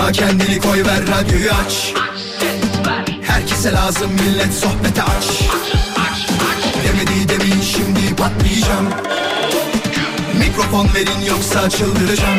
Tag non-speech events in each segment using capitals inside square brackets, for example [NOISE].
Yorma kendini koy ver radyoyu aç. Herkese lazım millet sohbete aç. Demedi demin şimdi patlayacağım. Mikrofon verin yoksa çıldıracağım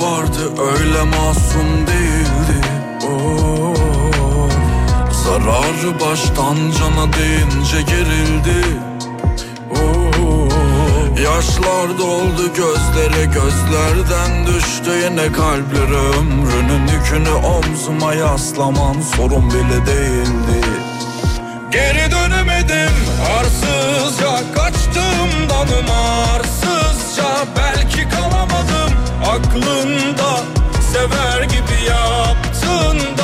vardı öyle masum değildi. Oo, Zararı baştan cana deyince gerildi. Oo, Yaşlar doldu gözlere gözlerden düştü. Yine kalpleri ömrünün yükünü omzuma yaslaman sorun bile değildi. Geri dönemedim arsızca kaçtığımdan umarsızca Belki kalamadım. Aklında sever gibi yaptığından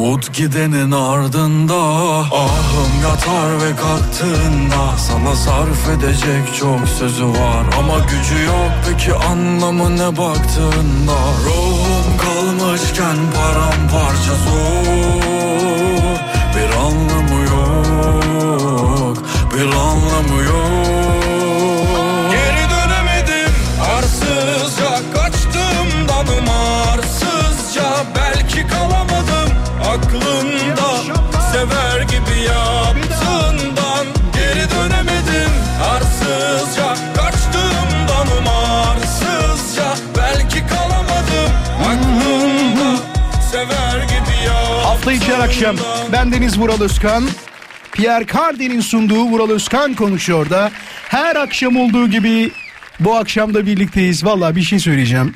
Umut gidenin ardında Ahım yatar ve kalktığında Sana sarf edecek çok sözü var. Ama gücü yok peki anlamı ne baktığında? Ruhum kalmışken paramparça zor. Bir anlamı yok Bir anlamı yok her akşam bendeniz Vural Özkan. Pierre Cardin'in sunduğu Vural Özkan konuşuyor da her akşam olduğu gibi bu akşam da birlikteyiz. Valla bir şey söyleyeceğim.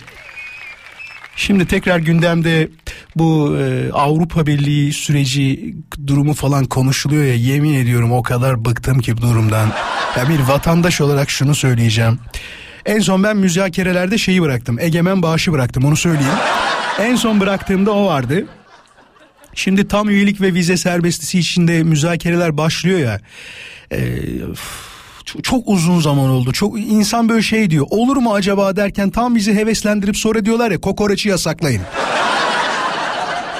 Şimdi tekrar gündemde bu e, Avrupa Birliği süreci durumu falan konuşuluyor ya yemin ediyorum o kadar bıktım ki durumdan. Ya bir vatandaş olarak şunu söyleyeceğim. En son ben müzakerelerde şeyi bıraktım. Egemen bağışı bıraktım onu söyleyeyim. En son bıraktığımda o vardı. Şimdi tam üyelik ve vize serbestisi içinde müzakereler başlıyor ya. Çok, çok uzun zaman oldu. Çok insan böyle şey diyor. Olur mu acaba derken tam bizi heveslendirip sonra diyorlar ya kokoreçi yasaklayın.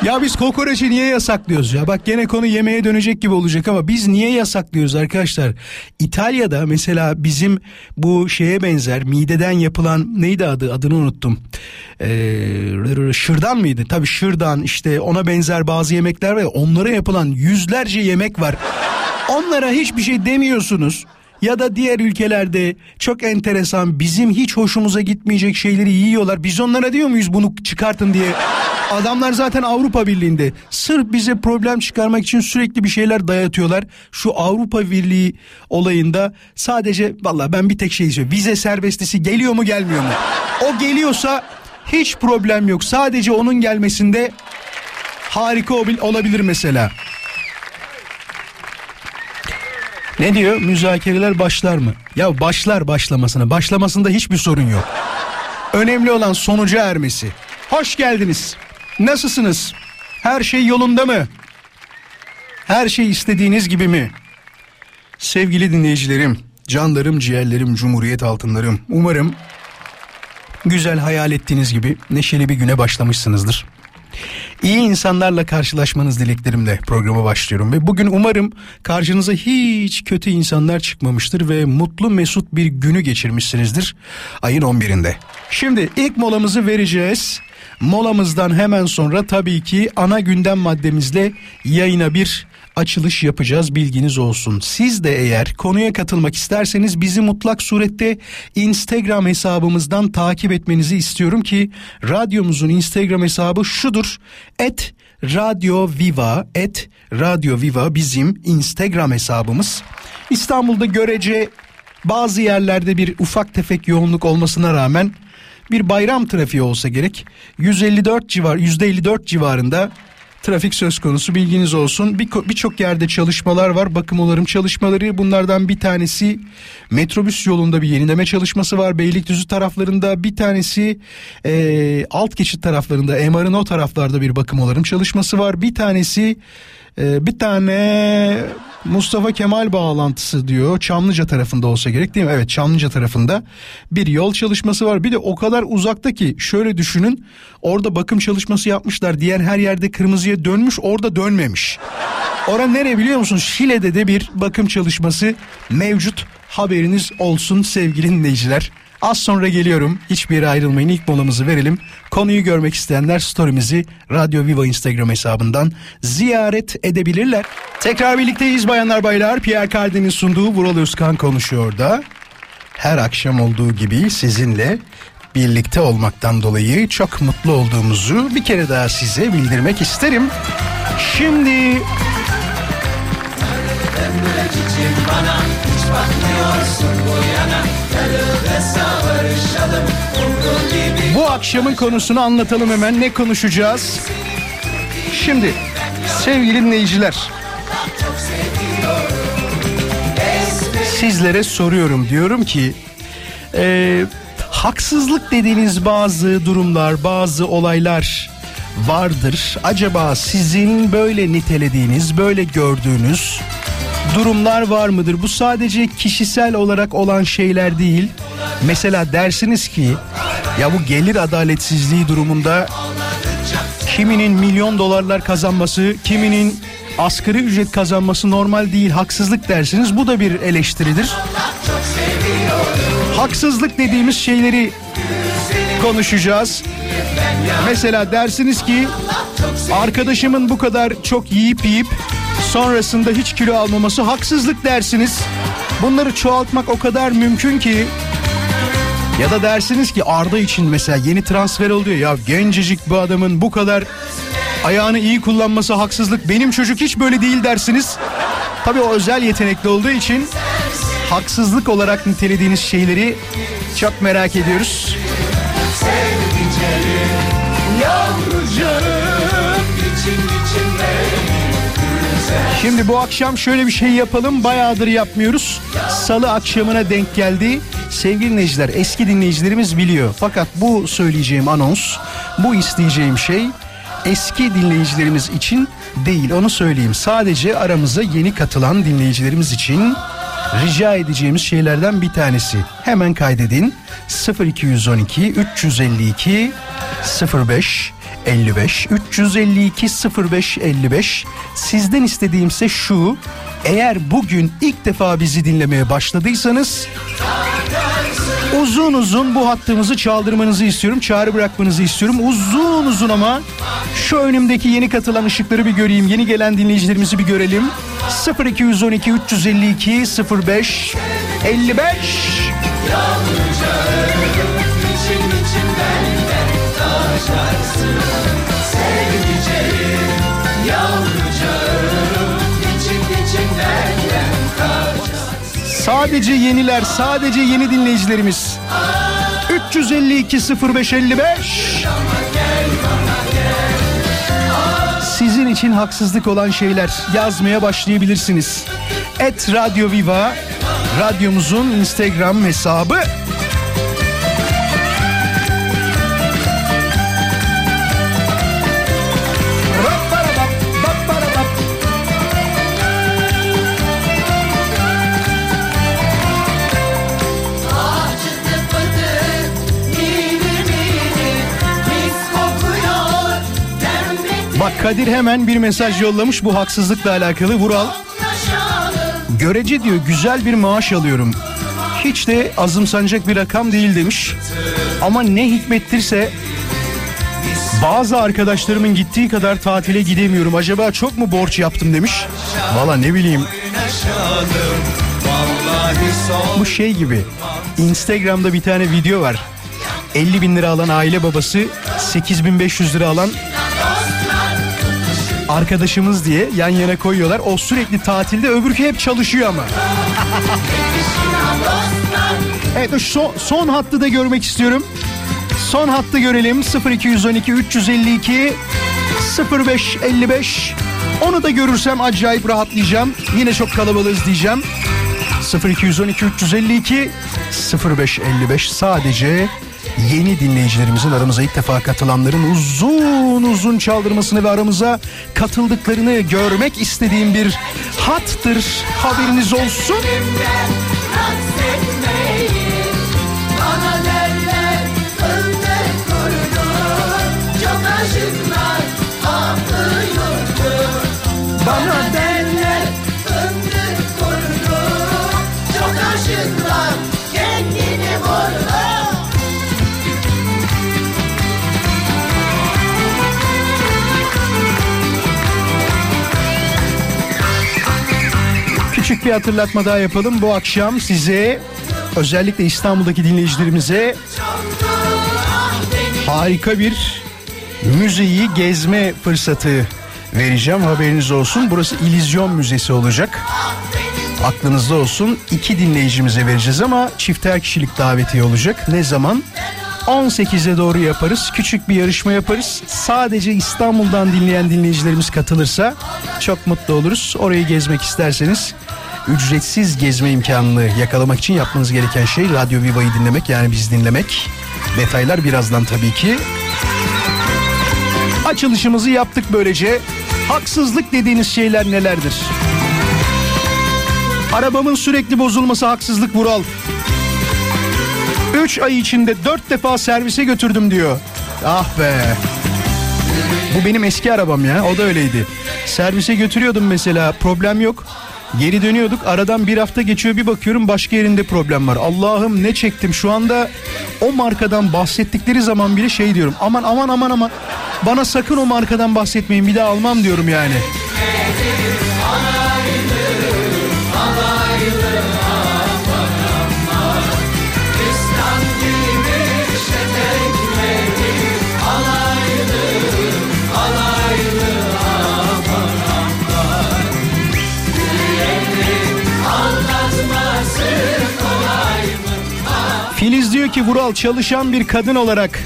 Ya biz kokoreçi niye yasaklıyoruz ya? Bak gene konu yemeğe dönecek gibi olacak ama biz niye yasaklıyoruz arkadaşlar? İtalya'da mesela bizim bu şeye benzer mideden yapılan neydi adı adını unuttum. Ee, şırdan mıydı? Tabii şırdan işte ona benzer bazı yemekler var ya onlara yapılan yüzlerce yemek var. Onlara hiçbir şey demiyorsunuz ya da diğer ülkelerde çok enteresan bizim hiç hoşumuza gitmeyecek şeyleri yiyorlar. Biz onlara diyor muyuz bunu çıkartın diye? Adamlar zaten Avrupa Birliği'nde. Sırf bize problem çıkarmak için sürekli bir şeyler dayatıyorlar. Şu Avrupa Birliği olayında sadece valla ben bir tek şey diyeceğim. Vize serbestisi geliyor mu gelmiyor mu? O geliyorsa hiç problem yok. Sadece onun gelmesinde harika olabilir mesela. Ne diyor? Müzakereler başlar mı? Ya başlar başlamasına. Başlamasında hiçbir sorun yok. Önemli olan sonuca ermesi. Hoş geldiniz. Nasılsınız? Her şey yolunda mı? Her şey istediğiniz gibi mi? Sevgili dinleyicilerim, canlarım, ciğerlerim, cumhuriyet altınlarım. Umarım güzel hayal ettiğiniz gibi neşeli bir güne başlamışsınızdır. İyi insanlarla karşılaşmanız dileklerimle programa başlıyorum ve bugün umarım karşınıza hiç kötü insanlar çıkmamıştır ve mutlu mesut bir günü geçirmişsinizdir ayın 11'inde. Şimdi ilk molamızı vereceğiz. Molamızdan hemen sonra tabii ki ana gündem maddemizle yayına bir açılış yapacağız bilginiz olsun. Siz de eğer konuya katılmak isterseniz bizi mutlak surette Instagram hesabımızdan takip etmenizi istiyorum ki radyomuzun Instagram hesabı şudur. Et Radyo Viva et Radyo Viva bizim Instagram hesabımız. İstanbul'da görece bazı yerlerde bir ufak tefek yoğunluk olmasına rağmen bir bayram trafiği olsa gerek 154 civar %54 civarında trafik söz konusu bilginiz olsun. Birçok bir yerde çalışmalar var. Bakım onarım çalışmaları. Bunlardan bir tanesi metrobüs yolunda bir yenileme çalışması var. Beylikdüzü taraflarında bir tanesi e, alt geçit taraflarında MR'ın o taraflarda bir bakım onarım çalışması var. Bir tanesi e, bir tane Mustafa Kemal bağlantısı diyor. Çamlıca tarafında olsa gerek değil mi? Evet Çamlıca tarafında bir yol çalışması var. Bir de o kadar uzakta ki şöyle düşünün. Orada bakım çalışması yapmışlar. Diğer her yerde kırmızıya dönmüş orada dönmemiş. Ora nere biliyor musunuz? Şile'de de bir bakım çalışması mevcut. Haberiniz olsun sevgili dinleyiciler. Az sonra geliyorum. Hiçbir yere ayrılmayın. İlk molamızı verelim. Konuyu görmek isteyenler story'mizi Radyo Viva Instagram hesabından ziyaret edebilirler. Tekrar birlikteyiz bayanlar baylar. Pierre Cardin'in sunduğu Vural Özkan konuşuyor da. Her akşam olduğu gibi sizinle birlikte olmaktan dolayı çok mutlu olduğumuzu bir kere daha size bildirmek isterim. Şimdi bana hiç bakmıyorsun bu yana bu akşamın konusunu anlatalım hemen. Ne konuşacağız? Şimdi sevgili dinleyiciler. Sizlere soruyorum diyorum ki e, haksızlık dediğiniz bazı durumlar, bazı olaylar vardır. Acaba sizin böyle nitelediğiniz, böyle gördüğünüz durumlar var mıdır? Bu sadece kişisel olarak olan şeyler değil. Mesela dersiniz ki ya bu gelir adaletsizliği durumunda kiminin milyon dolarlar kazanması, kiminin asgari ücret kazanması normal değil, haksızlık dersiniz. Bu da bir eleştiridir. Haksızlık dediğimiz şeyleri konuşacağız. Mesela dersiniz ki arkadaşımın bu kadar çok yiyip yiyip sonrasında hiç kilo almaması haksızlık dersiniz. Bunları çoğaltmak o kadar mümkün ki ya da dersiniz ki Arda için mesela yeni transfer oluyor ya gencecik bu adamın bu kadar ayağını iyi kullanması haksızlık. Benim çocuk hiç böyle değil dersiniz. Tabii o özel yetenekli olduğu için haksızlık olarak nitelediğiniz şeyleri çok merak ediyoruz. Şimdi bu akşam şöyle bir şey yapalım. Bayağıdır yapmıyoruz. Salı akşamına denk geldi. Sevgili dinleyiciler eski dinleyicilerimiz biliyor. Fakat bu söyleyeceğim anons, bu isteyeceğim şey eski dinleyicilerimiz için değil onu söyleyeyim. Sadece aramıza yeni katılan dinleyicilerimiz için rica edeceğimiz şeylerden bir tanesi. Hemen kaydedin. 0212 352 05 55 352 05 55 sizden istediğimse şu eğer bugün ilk defa bizi dinlemeye başladıysanız uzun uzun bu hattımızı çaldırmanızı istiyorum. Çağrı bırakmanızı istiyorum. Uzun uzun ama şu önümdeki yeni katılan ışıkları bir göreyim. Yeni gelen dinleyicilerimizi bir görelim. 0212 352 05 55 Yalnızca için içimden taşarsın Sadece yeniler, sadece yeni dinleyicilerimiz. 352 0555 Sizin için haksızlık olan şeyler yazmaya başlayabilirsiniz. Et Radio Viva radyomuzun Instagram hesabı. Kadir hemen bir mesaj yollamış bu haksızlıkla alakalı. Vural görece diyor güzel bir maaş alıyorum. Hiç de azımsanacak bir rakam değil demiş. Ama ne hikmettirse bazı arkadaşlarımın gittiği kadar tatile gidemiyorum. Acaba çok mu borç yaptım demiş. Valla ne bileyim. Bu şey gibi. Instagram'da bir tane video var. 50 bin lira alan aile babası 8500 lira alan arkadaşımız diye yan yana koyuyorlar. O sürekli tatilde öbürkü hep çalışıyor ama. evet son, son hattı da görmek istiyorum. Son hattı görelim 0212 352 0555 onu da görürsem acayip rahatlayacağım. Yine çok kalabalığız diyeceğim. 0212 352 0555 sadece yeni dinleyicilerimizin aramıza ilk defa katılanların uzun uzun çaldırmasını ve aramıza katıldıklarını görmek istediğim bir hattır. Haberiniz olsun. Bana Küçük bir hatırlatma daha yapalım. Bu akşam size özellikle İstanbul'daki dinleyicilerimize harika bir müzeyi gezme fırsatı vereceğim. Haberiniz olsun. Burası İllüzyon Müzesi olacak. Aklınızda olsun. İki dinleyicimize vereceğiz ama çifter kişilik davetiye olacak. Ne zaman? 18'e doğru yaparız. Küçük bir yarışma yaparız. Sadece İstanbul'dan dinleyen dinleyicilerimiz katılırsa çok mutlu oluruz. Orayı gezmek isterseniz ücretsiz gezme imkanını yakalamak için yapmanız gereken şey Radyo Viva'yı dinlemek yani bizi dinlemek. Detaylar birazdan tabii ki. Açılışımızı yaptık böylece. Haksızlık dediğiniz şeyler nelerdir? Arabamın sürekli bozulması haksızlık Vural. 3 ay içinde 4 defa servise götürdüm diyor. Ah be. Bu benim eski arabam ya o da öyleydi. Servise götürüyordum mesela problem yok. Geri dönüyorduk aradan bir hafta geçiyor bir bakıyorum başka yerinde problem var. Allah'ım ne çektim şu anda o markadan bahsettikleri zaman bile şey diyorum. Aman aman aman aman bana sakın o markadan bahsetmeyin bir daha almam diyorum yani. Ki Vural çalışan bir kadın olarak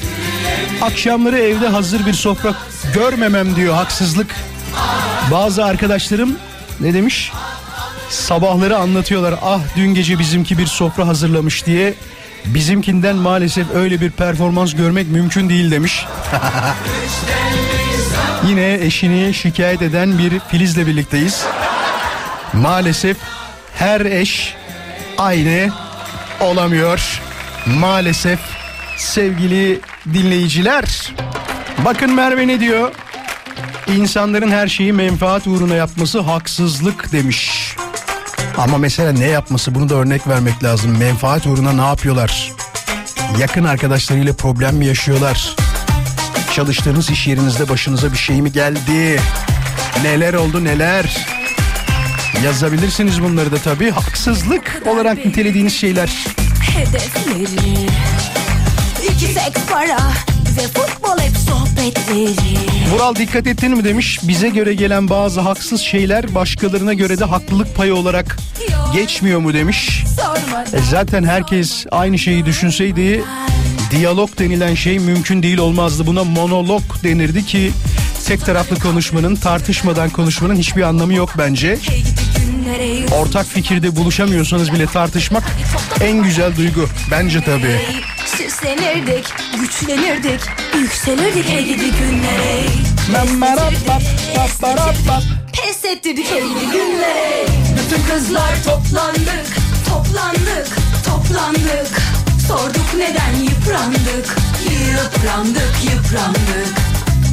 akşamları evde hazır bir sofra görmemem diyor haksızlık. Bazı arkadaşlarım ne demiş? Sabahları anlatıyorlar ah dün gece bizimki bir sofra hazırlamış diye. Bizimkinden maalesef öyle bir performans görmek mümkün değil demiş. [LAUGHS] Yine eşini şikayet eden bir Filiz'le birlikteyiz. Maalesef her eş aynı olamıyor. Maalesef sevgili dinleyiciler. Bakın Merve ne diyor? İnsanların her şeyi menfaat uğruna yapması haksızlık demiş. Ama mesela ne yapması bunu da örnek vermek lazım. Menfaat uğruna ne yapıyorlar? Yakın arkadaşlarıyla problem mi yaşıyorlar? Çalıştığınız iş yerinizde başınıza bir şey mi geldi? Neler oldu neler? Yazabilirsiniz bunları da tabii. Haksızlık olarak nitelediğiniz şeyler. Hedefleri İki seks para Ve futbol hep sohbetleri Vural dikkat ettin mi demiş. Bize göre gelen bazı haksız şeyler başkalarına göre de haklılık payı olarak geçmiyor mu demiş. E zaten herkes aynı şeyi düşünseydi diyalog denilen şey mümkün değil olmazdı. Buna monolog denirdi ki tek taraflı konuşmanın tartışmadan konuşmanın hiçbir anlamı yok bence. Ortak fikirde buluşamıyorsanız bile tartışmak en güzel duygu. Bence tabii. Süslenirdik, güçlenirdik, yükselirdik hey gidi günlere Pes ettirdik hey gidi günlere Bütün kızlar toplandık, toplandık, toplandık Sorduk neden yıprandık, yıprandık, yıprandık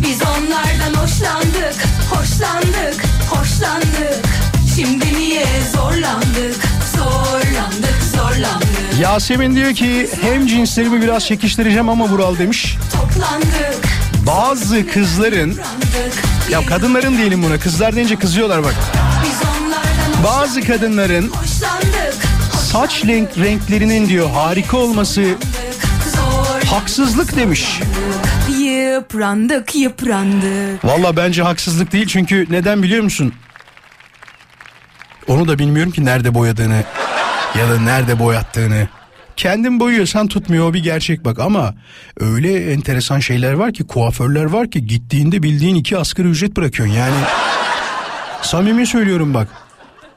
Biz onlardan hoşlandık, hoşlandık, hoşlandık. Şimdi niye zorlandık, zorlandık, zorlandık. Yasemin diyor ki hem cinslerimi biraz çekiştireceğim ama Vural demiş. Toplandık, Bazı kızların ya kadınların diyelim buna kızlar deyince kızıyorlar bak. Bazı kadınların saç renk renklerinin diyor harika olması haksızlık demiş. Yıprandık, yıprandık. Valla bence haksızlık değil çünkü neden biliyor musun? Onu da bilmiyorum ki nerede boyadığını ya da nerede boyattığını. Kendin boyuyorsan tutmuyor o bir gerçek bak ama öyle enteresan şeyler var ki kuaförler var ki gittiğinde bildiğin iki asgari ücret bırakıyorsun yani. Samimi söylüyorum bak.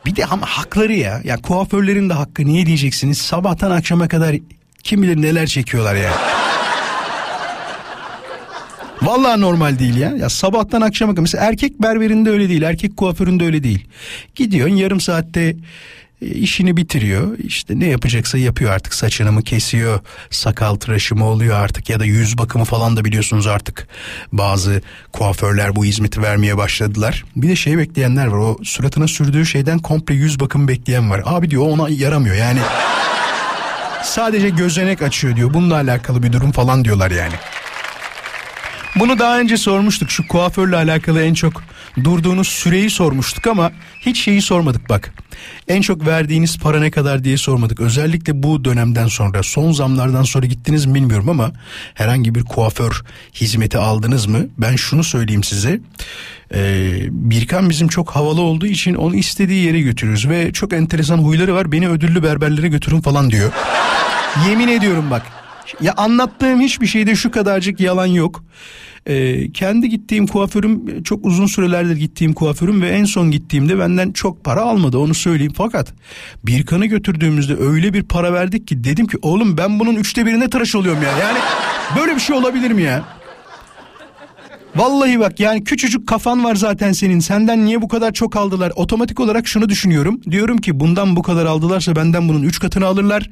Bir de ama hakları ya. Ya kuaförlerin de hakkı niye diyeceksiniz? Sabahtan akşama kadar kim bilir neler çekiyorlar ya. Vallahi normal değil ya. Ya sabahtan akşama kadar. Mesela erkek berberinde öyle değil. Erkek kuaföründe öyle değil. Gidiyorsun yarım saatte e, işini bitiriyor. İşte ne yapacaksa yapıyor artık. Saçını mı kesiyor, sakal tıraşı mı oluyor artık ya da yüz bakımı falan da biliyorsunuz artık. Bazı kuaförler bu hizmeti vermeye başladılar. Bir de şey bekleyenler var. O suratına sürdüğü şeyden komple yüz bakımı bekleyen var. Abi diyor ona yaramıyor yani. [LAUGHS] Sadece gözenek açıyor diyor. Bununla alakalı bir durum falan diyorlar yani. Bunu daha önce sormuştuk. Şu kuaförle alakalı en çok durduğunuz süreyi sormuştuk ama hiç şeyi sormadık bak. En çok verdiğiniz para ne kadar diye sormadık. Özellikle bu dönemden sonra son zamlardan sonra gittiniz mi bilmiyorum ama herhangi bir kuaför hizmeti aldınız mı? Ben şunu söyleyeyim size. Ee, Birkan bizim çok havalı olduğu için onu istediği yere götürürüz ve çok enteresan huyları var. Beni ödüllü berberlere götürün falan diyor. Yemin ediyorum bak. Ya anlattığım hiçbir şeyde şu kadarcık yalan yok. Ee, kendi gittiğim kuaförüm çok uzun sürelerdir gittiğim kuaförüm ve en son gittiğimde benden çok para almadı onu söyleyeyim. Fakat Birkan'ı götürdüğümüzde öyle bir para verdik ki dedim ki oğlum ben bunun üçte birine tıraş oluyorum ya. Yani böyle bir şey olabilir mi ya? Vallahi bak yani küçücük kafan var zaten senin. Senden niye bu kadar çok aldılar? Otomatik olarak şunu düşünüyorum. Diyorum ki bundan bu kadar aldılarsa benden bunun üç katını alırlar.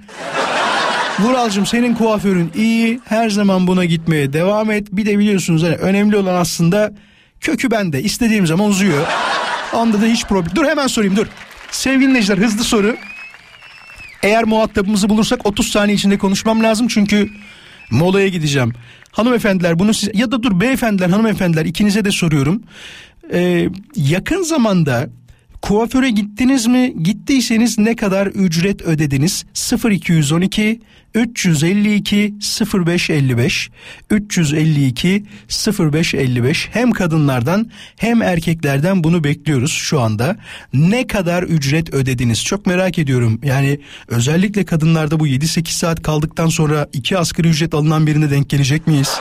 Vuralcığım senin kuaförün iyi. Her zaman buna gitmeye devam et. Bir de biliyorsunuz hani önemli olan aslında kökü bende. İstediğim zaman uzuyor. Onda da hiç problem. Dur hemen sorayım dur. Sevgili dinleyiciler hızlı soru. Eğer muhatabımızı bulursak 30 saniye içinde konuşmam lazım çünkü molaya gideceğim. Hanımefendiler bunu size ya da dur beyefendiler hanımefendiler ikinize de soruyorum. Ee, yakın zamanda kuaföre gittiniz mi? Gittiyseniz ne kadar ücret ödediniz? 0212 352 0555 352 0555 hem kadınlardan hem erkeklerden bunu bekliyoruz şu anda. Ne kadar ücret ödediniz? Çok merak ediyorum. Yani özellikle kadınlarda bu 7-8 saat kaldıktan sonra iki asgari ücret alınan birine denk gelecek miyiz? [LAUGHS]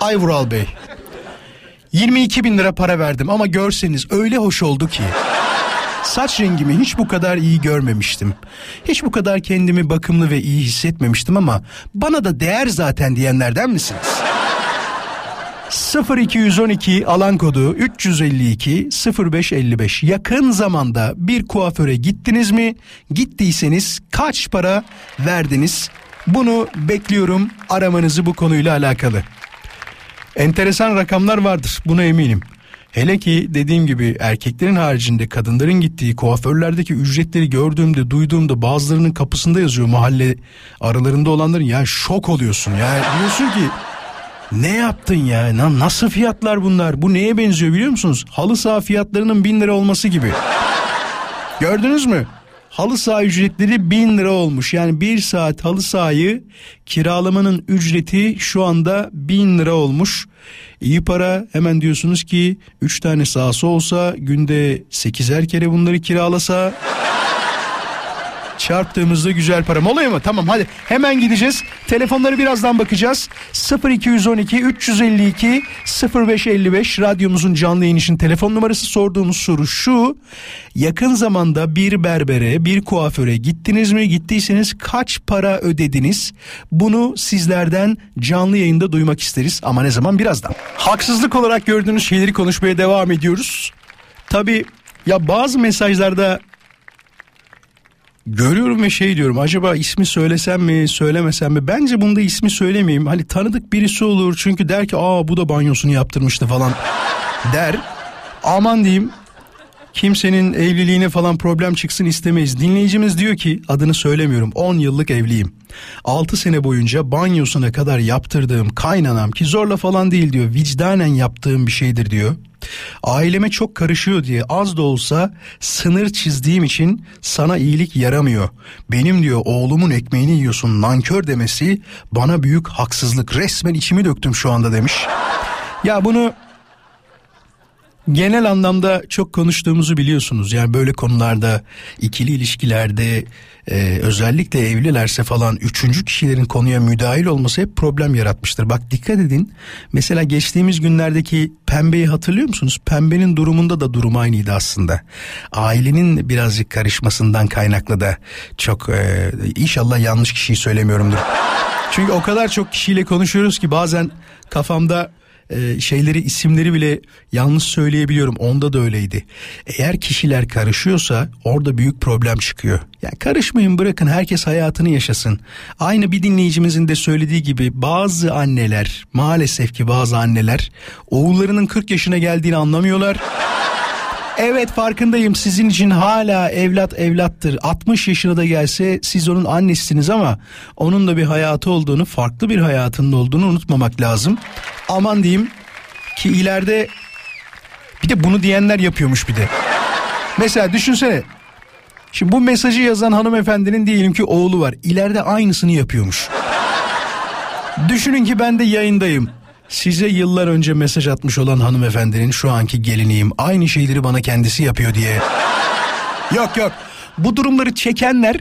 Ay Vural Bey. 22 bin lira para verdim ama görseniz öyle hoş oldu ki. Saç rengimi hiç bu kadar iyi görmemiştim. Hiç bu kadar kendimi bakımlı ve iyi hissetmemiştim ama bana da değer zaten diyenlerden misiniz? 0212 alan kodu 352 0555 yakın zamanda bir kuaföre gittiniz mi? Gittiyseniz kaç para verdiniz? Bunu bekliyorum aramanızı bu konuyla alakalı. Enteresan rakamlar vardır buna eminim. Hele ki dediğim gibi erkeklerin haricinde kadınların gittiği kuaförlerdeki ücretleri gördüğümde duyduğumda bazılarının kapısında yazıyor mahalle aralarında olanların ya şok oluyorsun ya. Diyorsun ki ne yaptın ya? Na- nasıl fiyatlar bunlar? Bu neye benziyor biliyor musunuz? Halı saha fiyatlarının bin lira olması gibi. Gördünüz mü halı saha ücretleri bin lira olmuş. Yani bir saat halı sahayı kiralamanın ücreti şu anda bin lira olmuş. İyi para hemen diyorsunuz ki 3 tane sahası olsa günde 8'er kere bunları kiralasa çarptığımızda güzel para. Molaya mı? Tamam hadi hemen gideceğiz. Telefonları birazdan bakacağız. 0212 352 0555 radyomuzun canlı yayın için telefon numarası sorduğumuz soru şu. Yakın zamanda bir berbere, bir kuaföre gittiniz mi? Gittiyseniz kaç para ödediniz? Bunu sizlerden canlı yayında duymak isteriz ama ne zaman birazdan. Haksızlık olarak gördüğünüz şeyleri konuşmaya devam ediyoruz. Tabii ya bazı mesajlarda görüyorum ve şey diyorum acaba ismi söylesem mi söylemesem mi? Bence bunda ismi söylemeyeyim. Hani tanıdık birisi olur çünkü der ki aa bu da banyosunu yaptırmıştı falan der. Aman diyeyim kimsenin evliliğine falan problem çıksın istemeyiz. Dinleyicimiz diyor ki adını söylemiyorum 10 yıllık evliyim. 6 sene boyunca banyosuna kadar yaptırdığım kaynanam ki zorla falan değil diyor vicdanen yaptığım bir şeydir diyor Aileme çok karışıyor diye az da olsa sınır çizdiğim için sana iyilik yaramıyor. Benim diyor oğlumun ekmeğini yiyorsun nankör demesi bana büyük haksızlık. Resmen içimi döktüm şu anda demiş. Ya bunu genel anlamda çok konuştuğumuzu biliyorsunuz. Yani böyle konularda ikili ilişkilerde e, özellikle evlilerse falan üçüncü kişilerin konuya müdahil olması hep problem yaratmıştır. Bak dikkat edin mesela geçtiğimiz günlerdeki pembeyi hatırlıyor musunuz? Pembenin durumunda da durum aynıydı aslında. Ailenin birazcık karışmasından kaynaklı da çok e, inşallah yanlış kişiyi söylemiyorumdur. Çünkü o kadar çok kişiyle konuşuyoruz ki bazen kafamda e, şeyleri isimleri bile yanlış söyleyebiliyorum. Onda da öyleydi. Eğer kişiler karışıyorsa orada büyük problem çıkıyor. Yani karışmayın bırakın herkes hayatını yaşasın. Aynı bir dinleyicimizin de söylediği gibi bazı anneler maalesef ki bazı anneler oğullarının 40 yaşına geldiğini anlamıyorlar. Evet farkındayım sizin için hala evlat evlattır. 60 yaşına da gelse siz onun annesiniz ama onun da bir hayatı olduğunu, farklı bir hayatının olduğunu unutmamak lazım. Aman diyeyim ki ileride bir de bunu diyenler yapıyormuş bir de. Mesela düşünsene. Şimdi bu mesajı yazan hanımefendinin diyelim ki oğlu var. İleride aynısını yapıyormuş. Düşünün ki ben de yayındayım. Size yıllar önce mesaj atmış olan hanımefendinin şu anki geliniyim. Aynı şeyleri bana kendisi yapıyor diye. yok yok. Bu durumları çekenler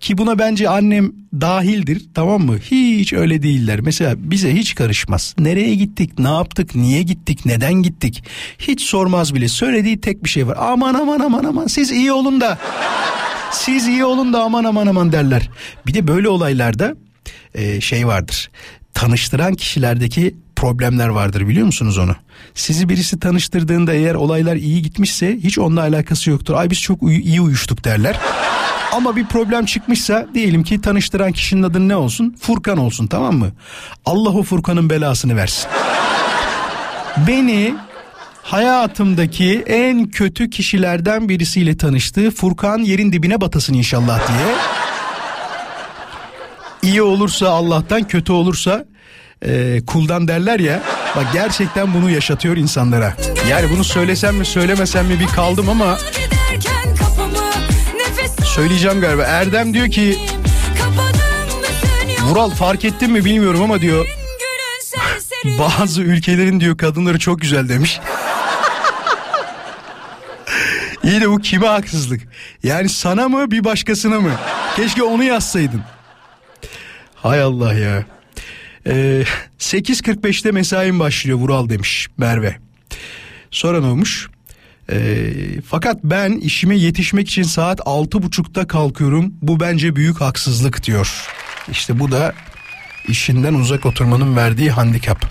ki buna bence annem dahildir tamam mı? Hiç öyle değiller. Mesela bize hiç karışmaz. Nereye gittik, ne yaptık, niye gittik, neden gittik? Hiç sormaz bile. Söylediği tek bir şey var. Aman aman aman aman siz iyi olun da. Siz iyi olun da aman aman aman derler. Bir de böyle olaylarda e, şey vardır. Tanıştıran kişilerdeki problemler vardır biliyor musunuz onu? Sizi birisi tanıştırdığında eğer olaylar iyi gitmişse hiç onunla alakası yoktur. Ay biz çok uy- iyi uyuştuk derler. Ama bir problem çıkmışsa diyelim ki tanıştıran kişinin adı ne olsun? Furkan olsun tamam mı? Allah o Furkan'ın belasını versin. Beni hayatımdaki en kötü kişilerden birisiyle tanıştı. Furkan yerin dibine batasın inşallah diye. İyi olursa Allah'tan kötü olursa e, kuldan derler ya. Bak gerçekten bunu yaşatıyor insanlara. Yani bunu söylesem mi söylemesem mi bir kaldım ama söyleyeceğim galiba. Erdem diyor ki Vural fark ettin mi bilmiyorum ama diyor bazı ülkelerin diyor kadınları çok güzel demiş. [LAUGHS] İyi de bu kime haksızlık? Yani sana mı bir başkasına mı? Keşke onu yazsaydın. Hay Allah ya. Ee, 8.45'te mesaim başlıyor Vural demiş Merve. Sonra ne olmuş? Ee, fakat ben işime yetişmek için saat altı buçukta kalkıyorum. Bu bence büyük haksızlık diyor. İşte bu da işinden uzak oturmanın verdiği handikap.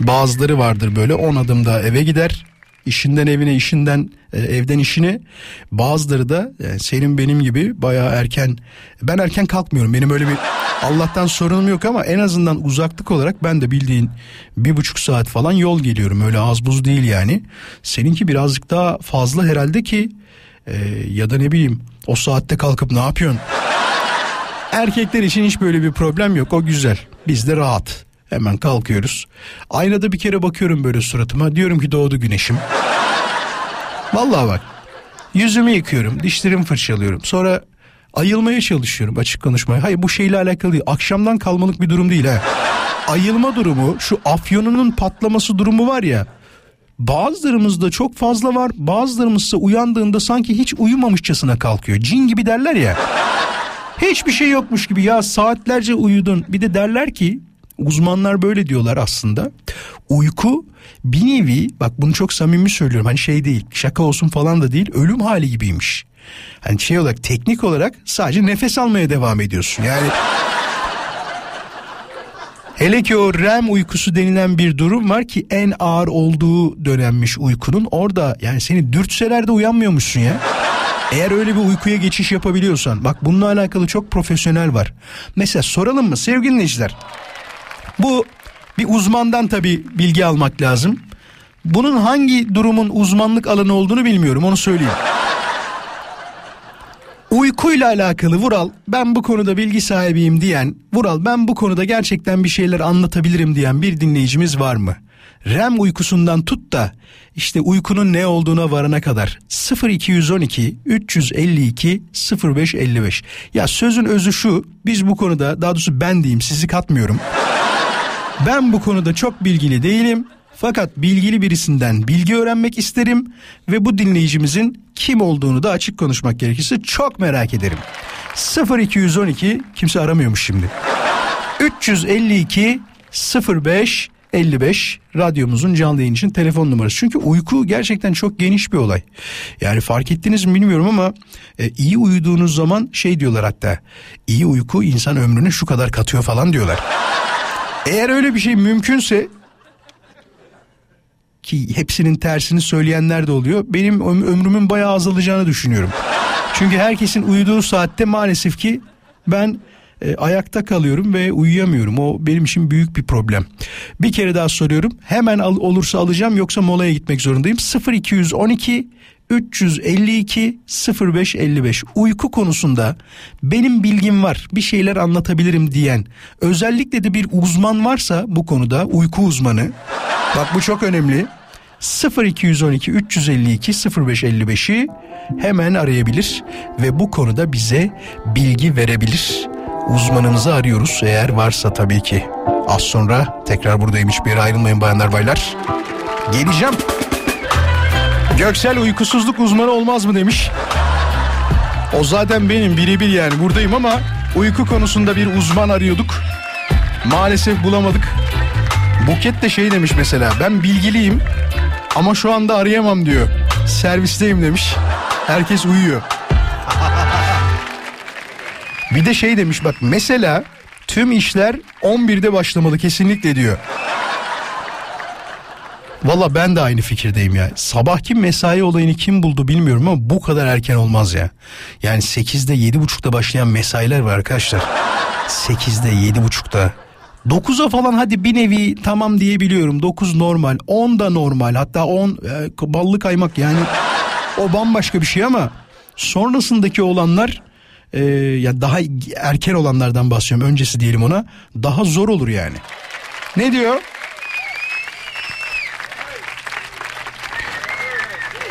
Bazıları vardır böyle 10 adımda eve gider. İşinden evine, işinden e, evden işine. Bazıları da yani senin benim gibi bayağı erken. Ben erken kalkmıyorum. Benim öyle bir Allah'tan sorunum yok ama en azından uzaklık olarak ben de bildiğin bir buçuk saat falan yol geliyorum. Öyle az buz değil yani. Seninki birazcık daha fazla herhalde ki e, ya da ne bileyim o saatte kalkıp ne yapıyorsun? Erkekler için hiç böyle bir problem yok. O güzel. Biz de rahat. Hemen kalkıyoruz. Aynada bir kere bakıyorum böyle suratıma. Diyorum ki doğdu güneşim. Vallahi bak. Yüzümü yıkıyorum. Dişlerimi fırçalıyorum. Sonra ayılmaya çalışıyorum açık konuşmaya. Hayır bu şeyle alakalı değil. Akşamdan kalmalık bir durum değil ha. Ayılma durumu şu afyonunun patlaması durumu var ya. Bazılarımızda çok fazla var. Bazılarımızsa uyandığında sanki hiç uyumamışçasına kalkıyor. Cin gibi derler ya. Hiçbir şey yokmuş gibi ya saatlerce uyudun. Bir de derler ki uzmanlar böyle diyorlar aslında. Uyku bir nevi bak bunu çok samimi söylüyorum hani şey değil şaka olsun falan da değil ölüm hali gibiymiş. Hani şey olarak teknik olarak sadece nefes almaya devam ediyorsun. Yani [LAUGHS] Hele ki o REM uykusu denilen bir durum var ki en ağır olduğu dönemmiş uykunun. Orada yani seni dürtseler de uyanmıyormuşsun ya. Eğer öyle bir uykuya geçiş yapabiliyorsan bak bununla alakalı çok profesyonel var. Mesela soralım mı sevgili dinleyiciler? Bu bir uzmandan tabii bilgi almak lazım. Bunun hangi durumun uzmanlık alanı olduğunu bilmiyorum onu söyleyeyim. Uykuyla alakalı Vural ben bu konuda bilgi sahibiyim diyen Vural ben bu konuda gerçekten bir şeyler anlatabilirim diyen bir dinleyicimiz var mı? REM uykusundan tut da işte uykunun ne olduğuna varana kadar 0212 352 0555 ya sözün özü şu biz bu konuda daha doğrusu ben diyeyim sizi katmıyorum. Ben bu konuda çok bilgili değilim. Fakat bilgili birisinden bilgi öğrenmek isterim ve bu dinleyicimizin kim olduğunu da açık konuşmak gerekirse çok merak ederim. 0212 kimse aramıyormuş şimdi. 352 05 55 radyomuzun canlı yayın için telefon numarası. Çünkü uyku gerçekten çok geniş bir olay. Yani fark ettiniz mi bilmiyorum ama e, iyi uyuduğunuz zaman şey diyorlar hatta. iyi uyku insan ömrünü şu kadar katıyor falan diyorlar. Eğer öyle bir şey mümkünse ki hepsinin tersini söyleyenler de oluyor. Benim öm- ömrümün bayağı azalacağını düşünüyorum. Çünkü herkesin uyuduğu saatte maalesef ki ben e, ayakta kalıyorum ve uyuyamıyorum. O benim için büyük bir problem. Bir kere daha soruyorum. Hemen al, olursa alacağım yoksa molaya gitmek zorundayım. 0212 352 0555 uyku konusunda benim bilgim var bir şeyler anlatabilirim diyen özellikle de bir uzman varsa bu konuda uyku uzmanı bak bu çok önemli 0212 352 0555'i hemen arayabilir ve bu konuda bize bilgi verebilir. Uzmanımızı arıyoruz eğer varsa tabii ki. Az sonra tekrar buradayım hiçbir yere ayrılmayın bayanlar baylar. Geleceğim. Göksel uykusuzluk uzmanı olmaz mı demiş. O zaten benim birebir yani buradayım ama uyku konusunda bir uzman arıyorduk. Maalesef bulamadık. Buket de şey demiş mesela ben bilgiliyim ama şu anda arayamam diyor. Servisteyim demiş. Herkes uyuyor. Bir de şey demiş bak mesela tüm işler 11'de başlamalı kesinlikle diyor. Valla ben de aynı fikirdeyim ya. Sabahki mesai olayını kim buldu bilmiyorum ama bu kadar erken olmaz ya. Yani 8'de 7.30'da başlayan mesailer var arkadaşlar. 8'de 7.30'da. 9'a falan hadi bir nevi tamam diyebiliyorum. 9 normal. 10 da normal. Hatta 10 e, ballı kaymak yani o bambaşka bir şey ama sonrasındaki olanlar e, ya daha erken olanlardan bahsediyorum. Öncesi diyelim ona. Daha zor olur yani. Ne diyor?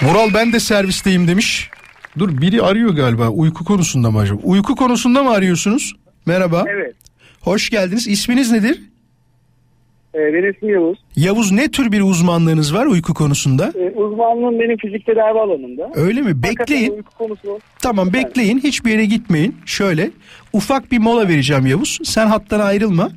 Vural ben de servisteyim demiş. Dur biri arıyor galiba uyku konusunda mı acaba? Uyku konusunda mı arıyorsunuz? Merhaba. Evet. Hoş geldiniz. İsminiz nedir? Ee, benim ismim Yavuz. Yavuz ne tür bir uzmanlığınız var uyku konusunda? Ee, uzmanlığım benim fizik tedavi alanında. Öyle mi? Bekleyin. Uyku konusu. Tamam bekleyin. Hiçbir yere gitmeyin. Şöyle ufak bir mola vereceğim Yavuz. Sen hattan ayrılma.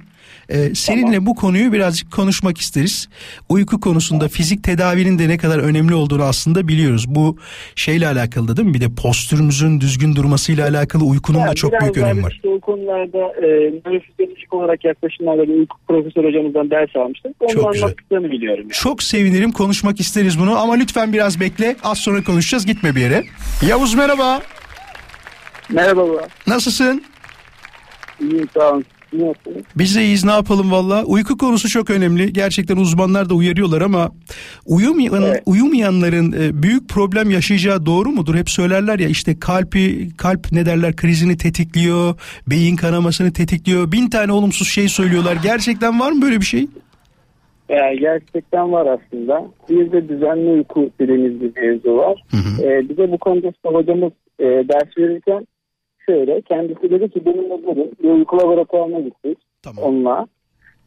Ee, seninle bu konuyu birazcık konuşmak isteriz. Uyku konusunda fizik tedavinin de ne kadar önemli olduğunu aslında biliyoruz. Bu şeyle alakalı da değil mi? Bir de postürümüzün düzgün durmasıyla alakalı uykunun da Yani çok biraz büyük önemi var. işte o konularda e, nörofizyolojik olarak yaklaşımlarda bir uyku profesör hocamızdan ders almıştık. Onu Çok güzel. biliyorum. Yani. Çok sevinirim konuşmak isteriz bunu ama lütfen biraz bekle. Az sonra konuşacağız gitme bir yere. Yavuz merhaba. Merhaba. Nasılsın? İyiyim sağ olun. Ne? Biz de iyiyiz ne yapalım valla. Uyku konusu çok önemli. Gerçekten uzmanlar da uyarıyorlar ama uyumayan, Evet. uyumayanların e, büyük problem yaşayacağı doğru mudur? Hep söylerler ya işte kalpi kalp ne derler krizini tetikliyor, beyin kanamasını tetikliyor. Bin tane olumsuz şey söylüyorlar. Gerçekten var mı böyle bir şey? Ee, gerçekten var aslında. Bir de düzenli uyku dediğimiz bir mevzu var. Ee, bize bu konuda hocamız e, ders verirken şöyle kendisi dedi ki benimle gelin bir uyku laboratuvarına gittik Tamam. onunla.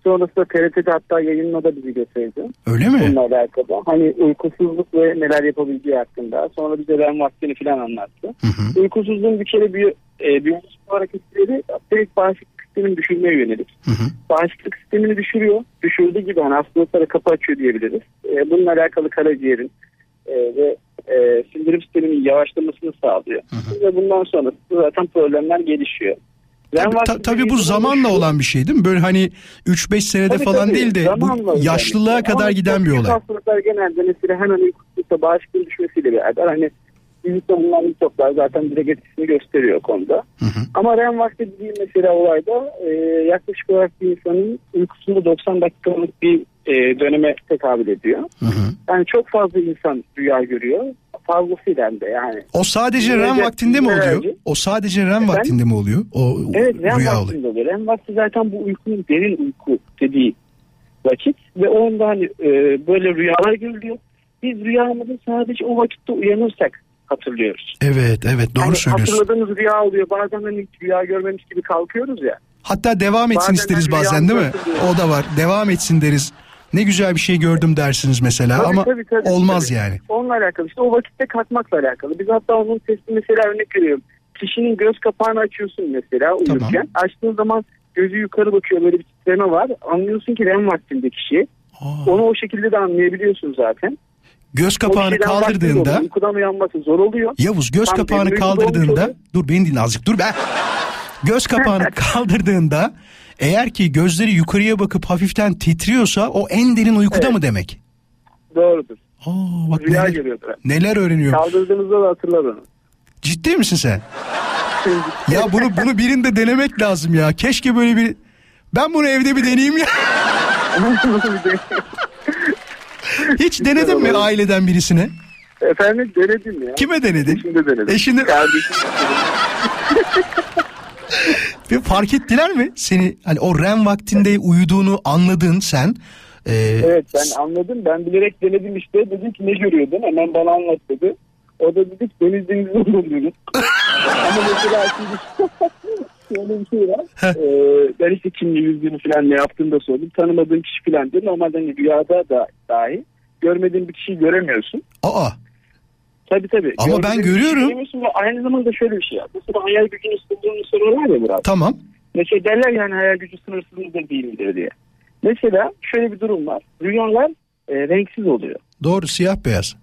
Sonrasında TRT'de hatta yayınla da bizi götürdü. Öyle mi? Bununla alakalı. Hani uykusuzluk ve neler yapabileceği hakkında. Sonra bize REM vaktini falan anlattı. Hı hı. Uykusuzluğun bir kere bir e, biyolojik olarak etkileri direkt bağışıklık sistemini düşürmeye yönelik. Hı hı. Bağışıklık sistemini düşürüyor. Düşürdüğü gibi hani hastalıklara kapı açıyor diyebiliriz. E, bununla alakalı karaciğerin e, ve e, sindirim sisteminin yavaşlamasını sağlıyor. Ve bundan sonra zaten problemler gelişiyor. Tabii, ta- tabii bu zamanla şu- olan bir şey değil mi? Böyle hani 3-5 senede Tabii, falan tabii. değil de bu yaşlılığa kadar Ama giden bir olay. Hastalıklar genelde mesela hemen uykusuzlukta bağışıklığın düşmesiyle beraber hani Büyükte bulunan mikroplar zaten direkt etkisini gösteriyor konuda. Ama REM vakti dediğim mesela olayda e, yaklaşık olarak bir insanın uykusunda 90 dakikalık bir e, döneme tekabül ediyor. Yani çok fazla insan rüya görüyor. Fazlasıyla de yani. O sadece REM vaktinde mi oluyor? enerji. O sadece REM vaktinde mi oluyor? O Evet REM rüya vaktinde oluyor. REM vakti zaten bu uykunun derin uyku dediği vakit ve onda hani e, böyle rüyalar görülüyor. Biz rüyamızı sadece o vakitte uyanırsak hatırlıyoruz. Evet evet doğru Hani söylüyorsun. Hatırladığımız rüya oluyor. Bazen hani rüya görmemiş gibi kalkıyoruz ya. Hatta devam etsin Bazen isteriz ben bazen değil mi? O da var. Devam etsin deriz. Ne güzel bir şey gördüm dersiniz mesela Tabii, ama tabii, tabii, olmaz tabii. yani. Onunla alakalı işte o vakitte kalkmakla alakalı. Biz hatta onun testi mesela örnek veriyorum. Kişinin göz kapağını açıyorsun mesela uyurken. Tamam. Açtığın zaman gözü yukarı bakıyor böyle bir titreme var. Anlıyorsun ki REM vaktinde kişi. Aa. Onu o şekilde de anlayabiliyorsun zaten. Göz kapağını kaldırdığında. Uykudan uyanması zor oluyor. Yavuz göz Tam kapağını kaldırdığında dur beni dinle azıcık dur be. [LAUGHS] Göz kapağını kaldırdığında eğer ki gözleri yukarıya bakıp hafiften titriyorsa o en derin uykuda Evet. mı demek? Doğrudur. Aa, bak Rüya neler, görüyordur. neler öğreniyorum. Kaldırdığınızda da hatırlar onu. Ciddi misin sen? [LAUGHS] Ya bunu bunu birinde denemek lazım ya. Keşke böyle bir ben bunu evde bir deneyeyim ya. [LAUGHS] [LAUGHS] Hiç denedin mi aileden birisine? Efendim denedim ya. Kime denedin? Eşimde denedim. Eşinde- Kardeşim. [LAUGHS] Ve fark ettiler mi? Seni hani o REM vaktinde uyuduğunu anladın sen. Ee, Evet ben anladım. Ben bilerek denedim işte. Dedim ki ne görüyordun? Hemen bana anlat dedi. O da dedi ki deniz denizde [LAUGHS] oluyor. Ama mesela şimdi şöyle bir şey var. Ee, ben işte kimle yüzdüğünü falan ne yaptığını da sordum. Tanımadığım kişi falan dedi. Normalde hani rüyada da dahi görmediğin bir kişiyi göremiyorsun. Aa Tabii tabii. Ama ben bir görüyorum. kişiyi göremiyorsun ve aynı zamanda şöyle bir şey var. Mesela hayal gücünü sınırını soruyorlar ya Murat. tamam. Mesela derler yani hayal gücü sınırsız mıdır değil midir diye. Mesela şöyle bir durum var. Rüyalar e, renksiz oluyor. Doğru siyah beyaz.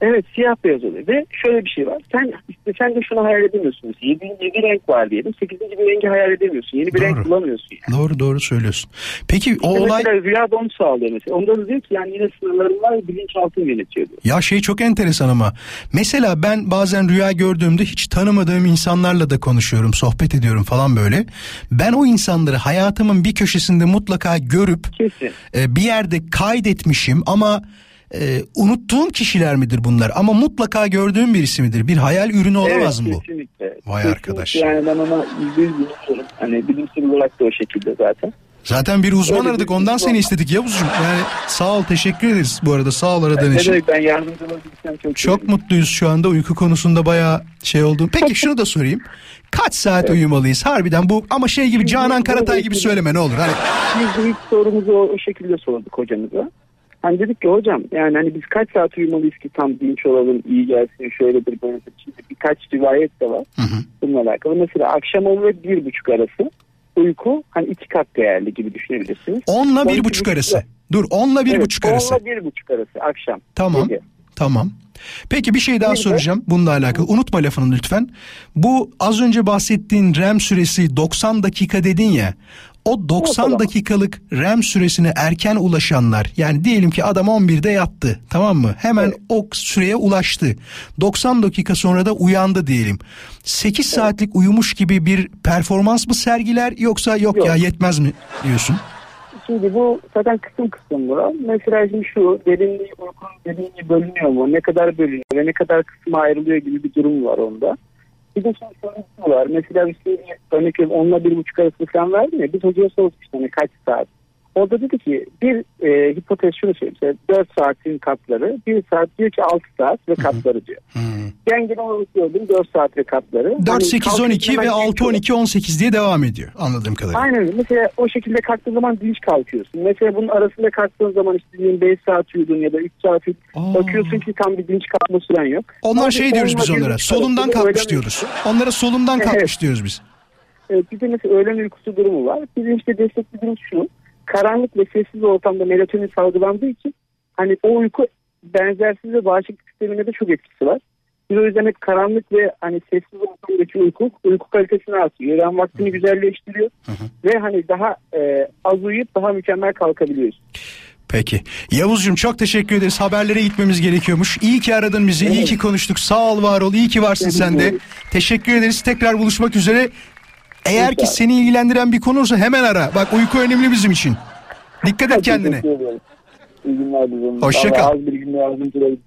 Evet siyah beyaz oluyor ve şöyle bir şey var. Sen işte sen de şunu hayal edemiyorsun. 7, 7 renk var diyelim. 8. bir rengi hayal edemiyorsun. Yeni bir Doğru. renk bulamıyorsun. Yani. Doğru doğru söylüyorsun. Peki o İşte olay Mesela rüya da onu sağlıyor mesela. Onda da diyor ki yani yine sınırlarım var bilinçaltım yönetiyor diyor. ya şey çok enteresan ama mesela ben bazen rüya gördüğümde hiç tanımadığım insanlarla da konuşuyorum, sohbet ediyorum falan böyle. Ben o insanları hayatımın bir köşesinde mutlaka görüp Kesin. e, bir yerde kaydetmişim ama e, unuttuğum kişiler midir bunlar? Ama mutlaka gördüğüm birisi midir? Bir hayal ürünü olamaz evet, mı bu? Kesinlikle. Vay Kesinlikle. arkadaş. Yani ben ona yüzde yüz. Hani bilimsel olarak da o şekilde zaten. Zaten bir uzman Öyle bir aradık ondan uzman. seni istedik Yavuzcuğum. Yani sağ ol teşekkür ederiz bu arada sağ ol aradığın Ne için. ben yardımcı olabilsem çok Çok mutluyuz şu anda uyku konusunda bayağı şey oldu. Peki şunu da sorayım. Kaç saat uyumalıyız harbiden bu ama şey gibi Canan Karatay gibi söyleme ne olur. Hani Biz ilk sorumuzu o şekilde sorduk hocamıza. Hani dedik ki hocam yani hani biz kaç saat uyumalıyız ki tam dinç olalım, iyi gelsin, şöyledir, böyledir. Şimdi birkaç rivayet de var bununla alakalı. Mesela akşam 10 ve bir buçuk arası uyku hani iki kat değerli gibi düşünebilirsiniz. 10'la bir On buçuk iki arası. buçuk- Dur 10'la bir Evet, buçuk arası. 10'la bir buçuk arası akşam. Tamam. Gece. Tamam. Peki bir şey daha de- soracağım bununla alakalı. Unutma lafını lütfen. Bu az önce bahsettiğin REM süresi 90 dakika dedin ya. O 90 Ortalama. dakikalık REM süresine erken ulaşanlar yani diyelim ki adam 11'de yattı tamam mı? Hemen Evet. o süreye ulaştı. 90 dakika sonra da uyandı diyelim. 8 saatlik uyumuş gibi bir performans mı sergiler yoksa yok, Yok. ya yetmez mi diyorsun? Şimdi bu zaten kısım kısım bu. Mesela şimdi şu derinliği uykunun derinliği bölünüyor mu? Ne kadar bölünüyor ve ne kadar kısma ayrılıyor gibi bir durum var onda. Bir de şimdi var. Mesela bir şey örnek veriyorum onunla bir buçuk arası falan verdi ya. Biz hocaya sorduk işte hani kaç saat. O da dedi ki bir e, hipotez şunu söyleyeyim. Mesela 4 saatin katları, bir saat diyor ki 6 saat ve katları diyor. Ben genel olarak gördüm 4 saat ve katları. 4, Hani 8, kalkınca 12 ve hemen 6, geçiyor. 12, 18 diye devam ediyor anladığım kadarıyla. Aynen. Mesela o şekilde kalktığın zaman dinç kalkıyorsun. Mesela bunun arasında kalktığın zaman işte diyelim 5 saat uyudun ya da 3 saat uyudun. Aa. Bakıyorsun ki tam bir dinç kalkma süren yok. Onlar Ama şey diyoruz biz bir onlara. Solundan kalkmış diyoruz. Onlara solundan Evet. kalkmış diyoruz biz. Evet, bir de mesela öğlen uykusu durumu var. Bizim işte desteklediğimiz şu. Karanlık ve sessiz ortamda melatonin salgılandığı için hani o uyku benzersiz ve bağışıklık sistemine de çok etkisi var. Biz o yüzden hep karanlık ve hani sessiz ortamdaki uyku uyku kalitesini artırıyor. Yani vaktini güzelleştiriyor ve hani daha e, az uyuyup daha mükemmel kalkabiliyoruz. Peki. Yavuzcuğum çok teşekkür ederiz. Haberlere gitmemiz gerekiyormuş. İyi ki aradın bizi. iyi ki konuştuk. Sağ ol, var ol. İyi ki varsın sen de. Teşekkür ederiz. Tekrar buluşmak üzere. Eğer ki seni ilgilendiren bir konu olursa hemen ara. Bak uyku önemli bizim için. Dikkat et kendine. İyi günler. Hoşça kal.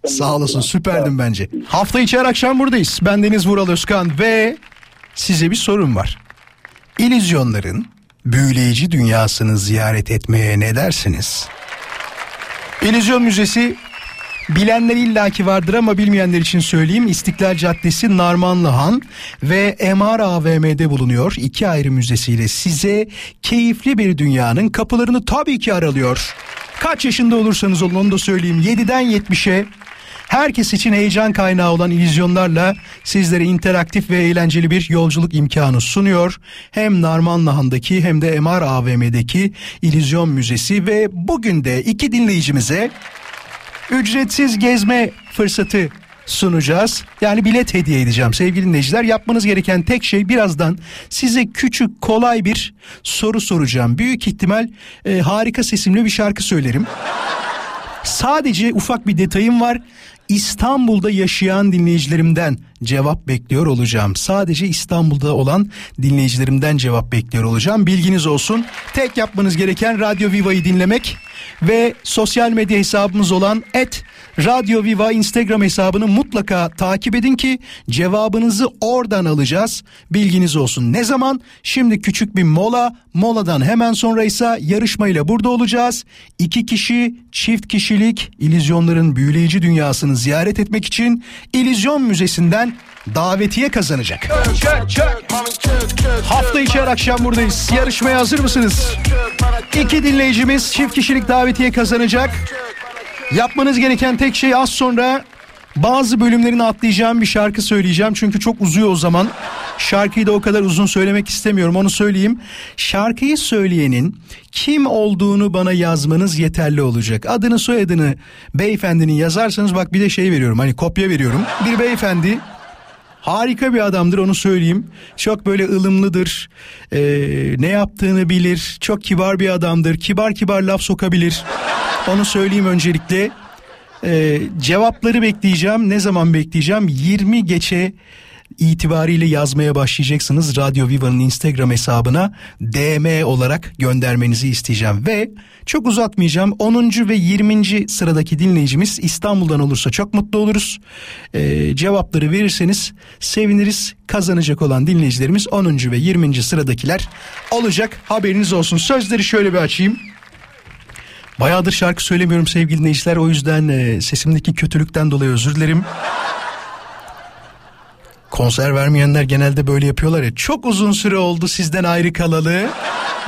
Sağ olasın süperdin bence. Hafta içi her akşam buradayız. Ben Deniz Vural Özkan ve size bir sorum var. İllüzyonların büyüleyici dünyasını ziyaret etmeye ne dersiniz? İllüzyon Müzesi bilenler illaki vardır ama bilmeyenler için söyleyeyim. İstiklal Caddesi Narmanlı Han ve MR AVM'de bulunuyor. İki ayrı müzesiyle size keyifli bir dünyanın kapılarını tabii ki aralıyor. Kaç yaşında olursanız olun onu da söyleyeyim. 7'den 70'e herkes için heyecan kaynağı olan illüzyonlarla sizlere interaktif ve eğlenceli bir yolculuk imkanı sunuyor. Hem Narmanlıhan'daki hem de MR AVM'deki İllüzyon Müzesi ve bugün de iki dinleyicimize ücretsiz gezme fırsatı sunacağız. Yani bilet hediye edeceğim sevgili dinleyiciler. Yapmanız gereken tek şey birazdan size küçük kolay bir soru soracağım. Büyük ihtimal e, harika sesimli bir şarkı söylerim. Sadece ufak bir detayım var. İstanbul'da yaşayan dinleyicilerimden cevap bekliyor olacağım. Sadece İstanbul'da olan dinleyicilerimden cevap bekliyor olacağım. Bilginiz olsun. Tek yapmanız gereken Radyo Viva'yı dinlemek ve sosyal medya hesabımız olan et Radyo Viva Instagram hesabını mutlaka takip edin ki cevabınızı oradan alacağız. Bilginiz olsun. Ne zaman? Şimdi küçük bir mola. Moladan hemen sonra ise yarışmayla burada olacağız. İki kişi çift kişilik illüzyonların büyüleyici dünyasını ziyaret etmek için İllüzyon Müzesi'nden davetiye kazanacak. Hafta içi her akşam buradayız. Yarışmaya hazır mısınız? İki dinleyicimiz çift kişilik davetiye kazanacak. Yapmanız gereken tek şey az sonra bazı bölümlerini atlayacağım bir şarkı söyleyeceğim. Çünkü çok uzuyor o zaman. Şarkıyı da o kadar uzun söylemek istemiyorum onu söyleyeyim. Şarkıyı söyleyenin kim olduğunu bana yazmanız yeterli olacak. Adını soyadını beyefendinin yazarsanız bak bir de şey veriyorum hani kopya veriyorum. Bir beyefendi Harika bir adamdır onu söyleyeyim. Çok böyle ılımlıdır. Ee, ne yaptığını bilir. Çok kibar bir adamdır. Kibar kibar laf sokabilir. Onu söyleyeyim öncelikle. Ee, cevapları bekleyeceğim. Ne zaman bekleyeceğim? 20 geçe itibariyle yazmaya başlayacaksınız. Radyo Viva'nın Instagram hesabına DM olarak göndermenizi isteyeceğim. Ve çok uzatmayacağım 10. ve 20. sıradaki dinleyicimiz İstanbul'dan olursa çok mutlu oluruz. Ee, cevapları verirseniz seviniriz. Kazanacak olan dinleyicilerimiz 10. ve 20. sıradakiler olacak. Haberiniz olsun. Sözleri şöyle bir açayım. Bayağıdır şarkı söylemiyorum sevgili dinleyiciler. O yüzden e, sesimdeki kötülükten dolayı özür dilerim. Konser vermeyenler genelde böyle yapıyorlar ya. Çok uzun süre oldu sizden ayrı kalalı.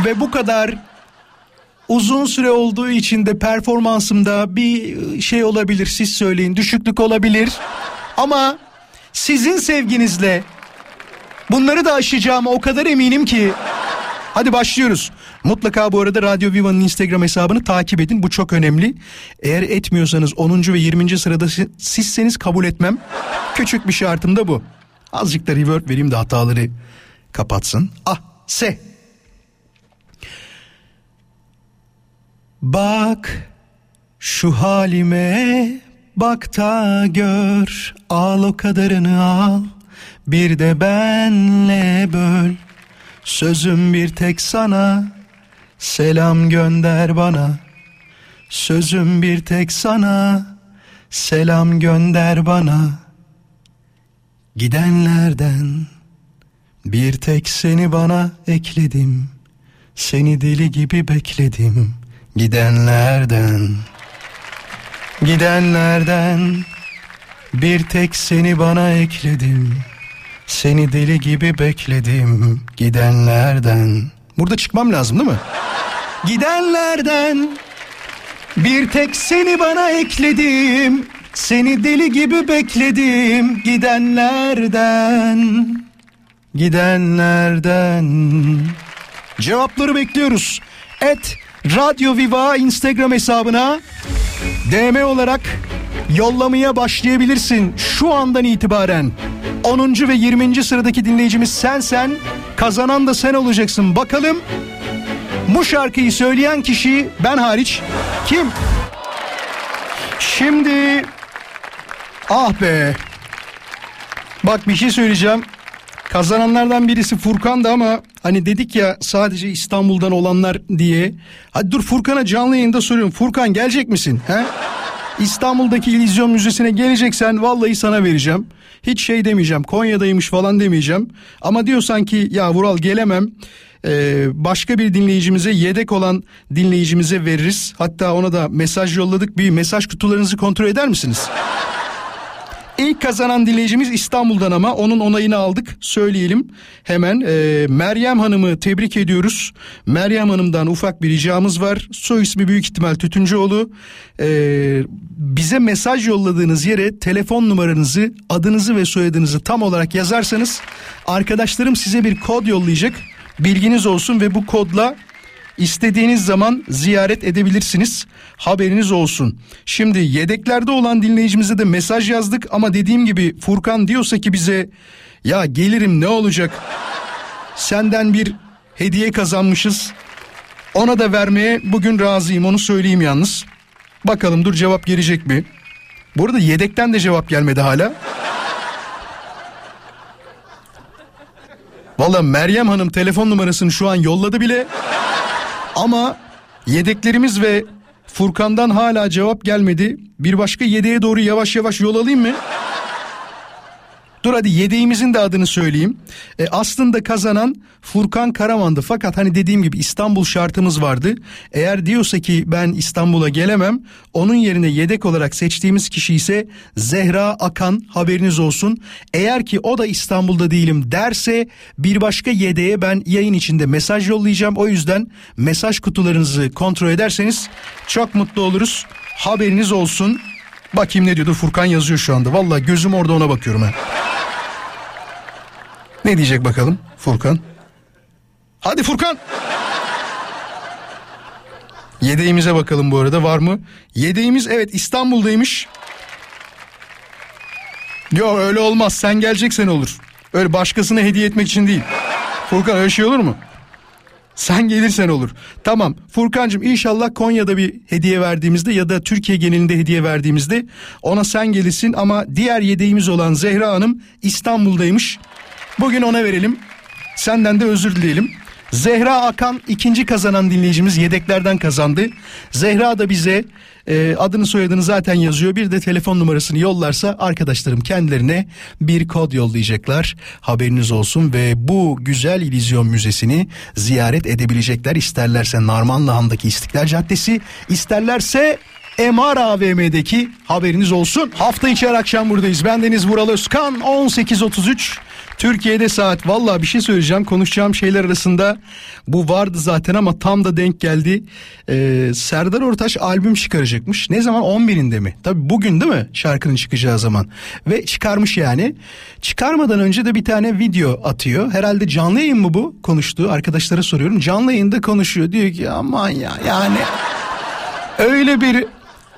Ve bu kadar uzun süre olduğu için de performansımda bir şey olabilir. Siz söyleyin düşüklük olabilir. Ama sizin sevginizle bunları da aşacağıma o kadar eminim ki. Hadi başlıyoruz. Mutlaka bu arada Radyo Viva'nın Instagram hesabını takip edin. Bu çok önemli. Eğer etmiyorsanız 10. ve 20. sırada si- sizseniz kabul etmem. Küçük bir şartım da bu. Azıcık da reverb vereyim de hataları kapatsın. Ah, se. Bak şu halime bak da gör al o kadarını al bir de benle böl sözüm bir tek sana selam gönder bana sözüm bir tek sana selam gönder bana gidenlerden bir tek seni bana ekledim seni deli gibi bekledim gidenlerden Gidenlerden bir tek seni bana ekledim. Seni deli gibi bekledim gidenlerden. Burada çıkmam lazım değil mi? Gidenlerden bir tek seni bana ekledim. Seni deli gibi bekledim gidenlerden. Gidenlerden. Cevapları bekliyoruz. Et Radyo Viva Instagram hesabına DM olarak yollamaya başlayabilirsin şu andan itibaren. 10. ve 20. sıradaki dinleyicimiz sensen, kazanan da sen olacaksın. Bakalım bu şarkıyı söyleyen kişi ben hariç Kim? Şimdi ah be. Bak bir şey söyleyeceğim. Kazananlardan birisi Furkan'dı ama hani dedik ya sadece İstanbul'dan olanlar diye. Hadi dur Furkan'a canlı yayında soruyorum. Furkan gelecek misin? He? İstanbul'daki İllüzyon Müzesi'ne geleceksen vallahi sana vereceğim. Hiç şey demeyeceğim Konya'daymış falan demeyeceğim. Ama diyorsan ki ya Vural gelemem ee, başka bir dinleyicimize yedek olan dinleyicimize veririz. Hatta ona da mesaj yolladık. Bir mesaj kutularınızı kontrol eder misiniz? İlk kazanan dinleyicimiz İstanbul'dan ama onun onayını aldık söyleyelim hemen. Ee, Meryem Hanım'ı tebrik ediyoruz. Meryem Hanım'dan ufak bir ricamız var. Soy ismi büyük ihtimal Tütüncüoğlu. Ee, bize mesaj yolladığınız yere telefon numaranızı, adınızı ve soyadınızı tam olarak yazarsanız arkadaşlarım size bir kod yollayacak. Bilginiz olsun ve bu kodla İstediğiniz zaman ziyaret edebilirsiniz. Haberiniz olsun. Şimdi yedeklerde olan dinleyicimize de mesaj yazdık ama dediğim gibi Furkan diyorsa ki bize ya gelirim ne olacak? Senden bir hediye kazanmışız. Ona da vermeye bugün razıyım onu söyleyeyim yalnız. Bakalım dur cevap gelecek mi? Bu arada yedekten de cevap gelmedi hala. Valla Meryem Hanım telefon numarasını şu an yolladı bile. Ama yedeklerimiz ve Furkan'dan hala cevap gelmedi. Bir başka yedeğe doğru yavaş yavaş yol alayım mı? Dur hadi yedeğimizin de adını söyleyeyim. E, aslında kazanan Furkan Karaman'dı. Fakat hani dediğim gibi İstanbul şartımız vardı. Eğer diyorsa ki ben İstanbul'a gelemem. Onun yerine yedek olarak seçtiğimiz kişi ise Zehra Akan haberiniz olsun. Eğer ki o da İstanbul'da değilim derse bir başka yedeğe ben yayın içinde mesaj yollayacağım. O yüzden mesaj kutularınızı kontrol ederseniz çok mutlu oluruz. Haberiniz olsun. Bakayım ne diyordu Furkan yazıyor şu anda. Vallahi gözüm orada ona bakıyorum ha. Ne diyecek bakalım Furkan? Hadi Furkan. Yedeğimize bakalım bu arada var mı? Yedeğimiz evet İstanbul'daymış. Yok öyle olmaz sen geleceksen olur. Öyle başkasına hediye etmek için değil. Furkan öyle şey olur mu? Sen gelirsen olur. Tamam Furkancığım inşallah Konya'da bir hediye verdiğimizde ya da Türkiye genelinde hediye verdiğimizde ona sen gelirsin ama diğer yedeğimiz olan Zehra Hanım İstanbul'daymış. Bugün ona verelim. Senden de özür dileyelim. Zehra Akan ikinci kazanan dinleyicimiz yedeklerden kazandı. Zehra da bize e, adını soyadını zaten yazıyor. Bir de telefon numarasını yollarsa arkadaşlarım kendilerine bir kod yollayacaklar. Haberiniz olsun ve bu güzel İllüzyon Müzesi'ni ziyaret edebilecekler. İsterlerse Narmanlıhan'daki İstiklal Caddesi, isterlerse MR AVM'deki haberiniz olsun. Hafta içi her akşam buradayız. Ben Deniz Vural Özkan 18.33 Türkiye'de saat valla bir şey söyleyeceğim konuşacağım şeyler arasında bu vardı zaten ama tam da denk geldi. Ee, Serdar Ortaç albüm çıkaracakmış. Ne zaman 11'inde mi? Tabi bugün değil mi şarkının çıkacağı zaman. Ve çıkarmış yani. Çıkarmadan önce de bir tane video atıyor. Herhalde canlı yayın mı bu konuştuğu arkadaşlara soruyorum. Canlı yayında konuşuyor. Diyor ki aman ya yani öyle bir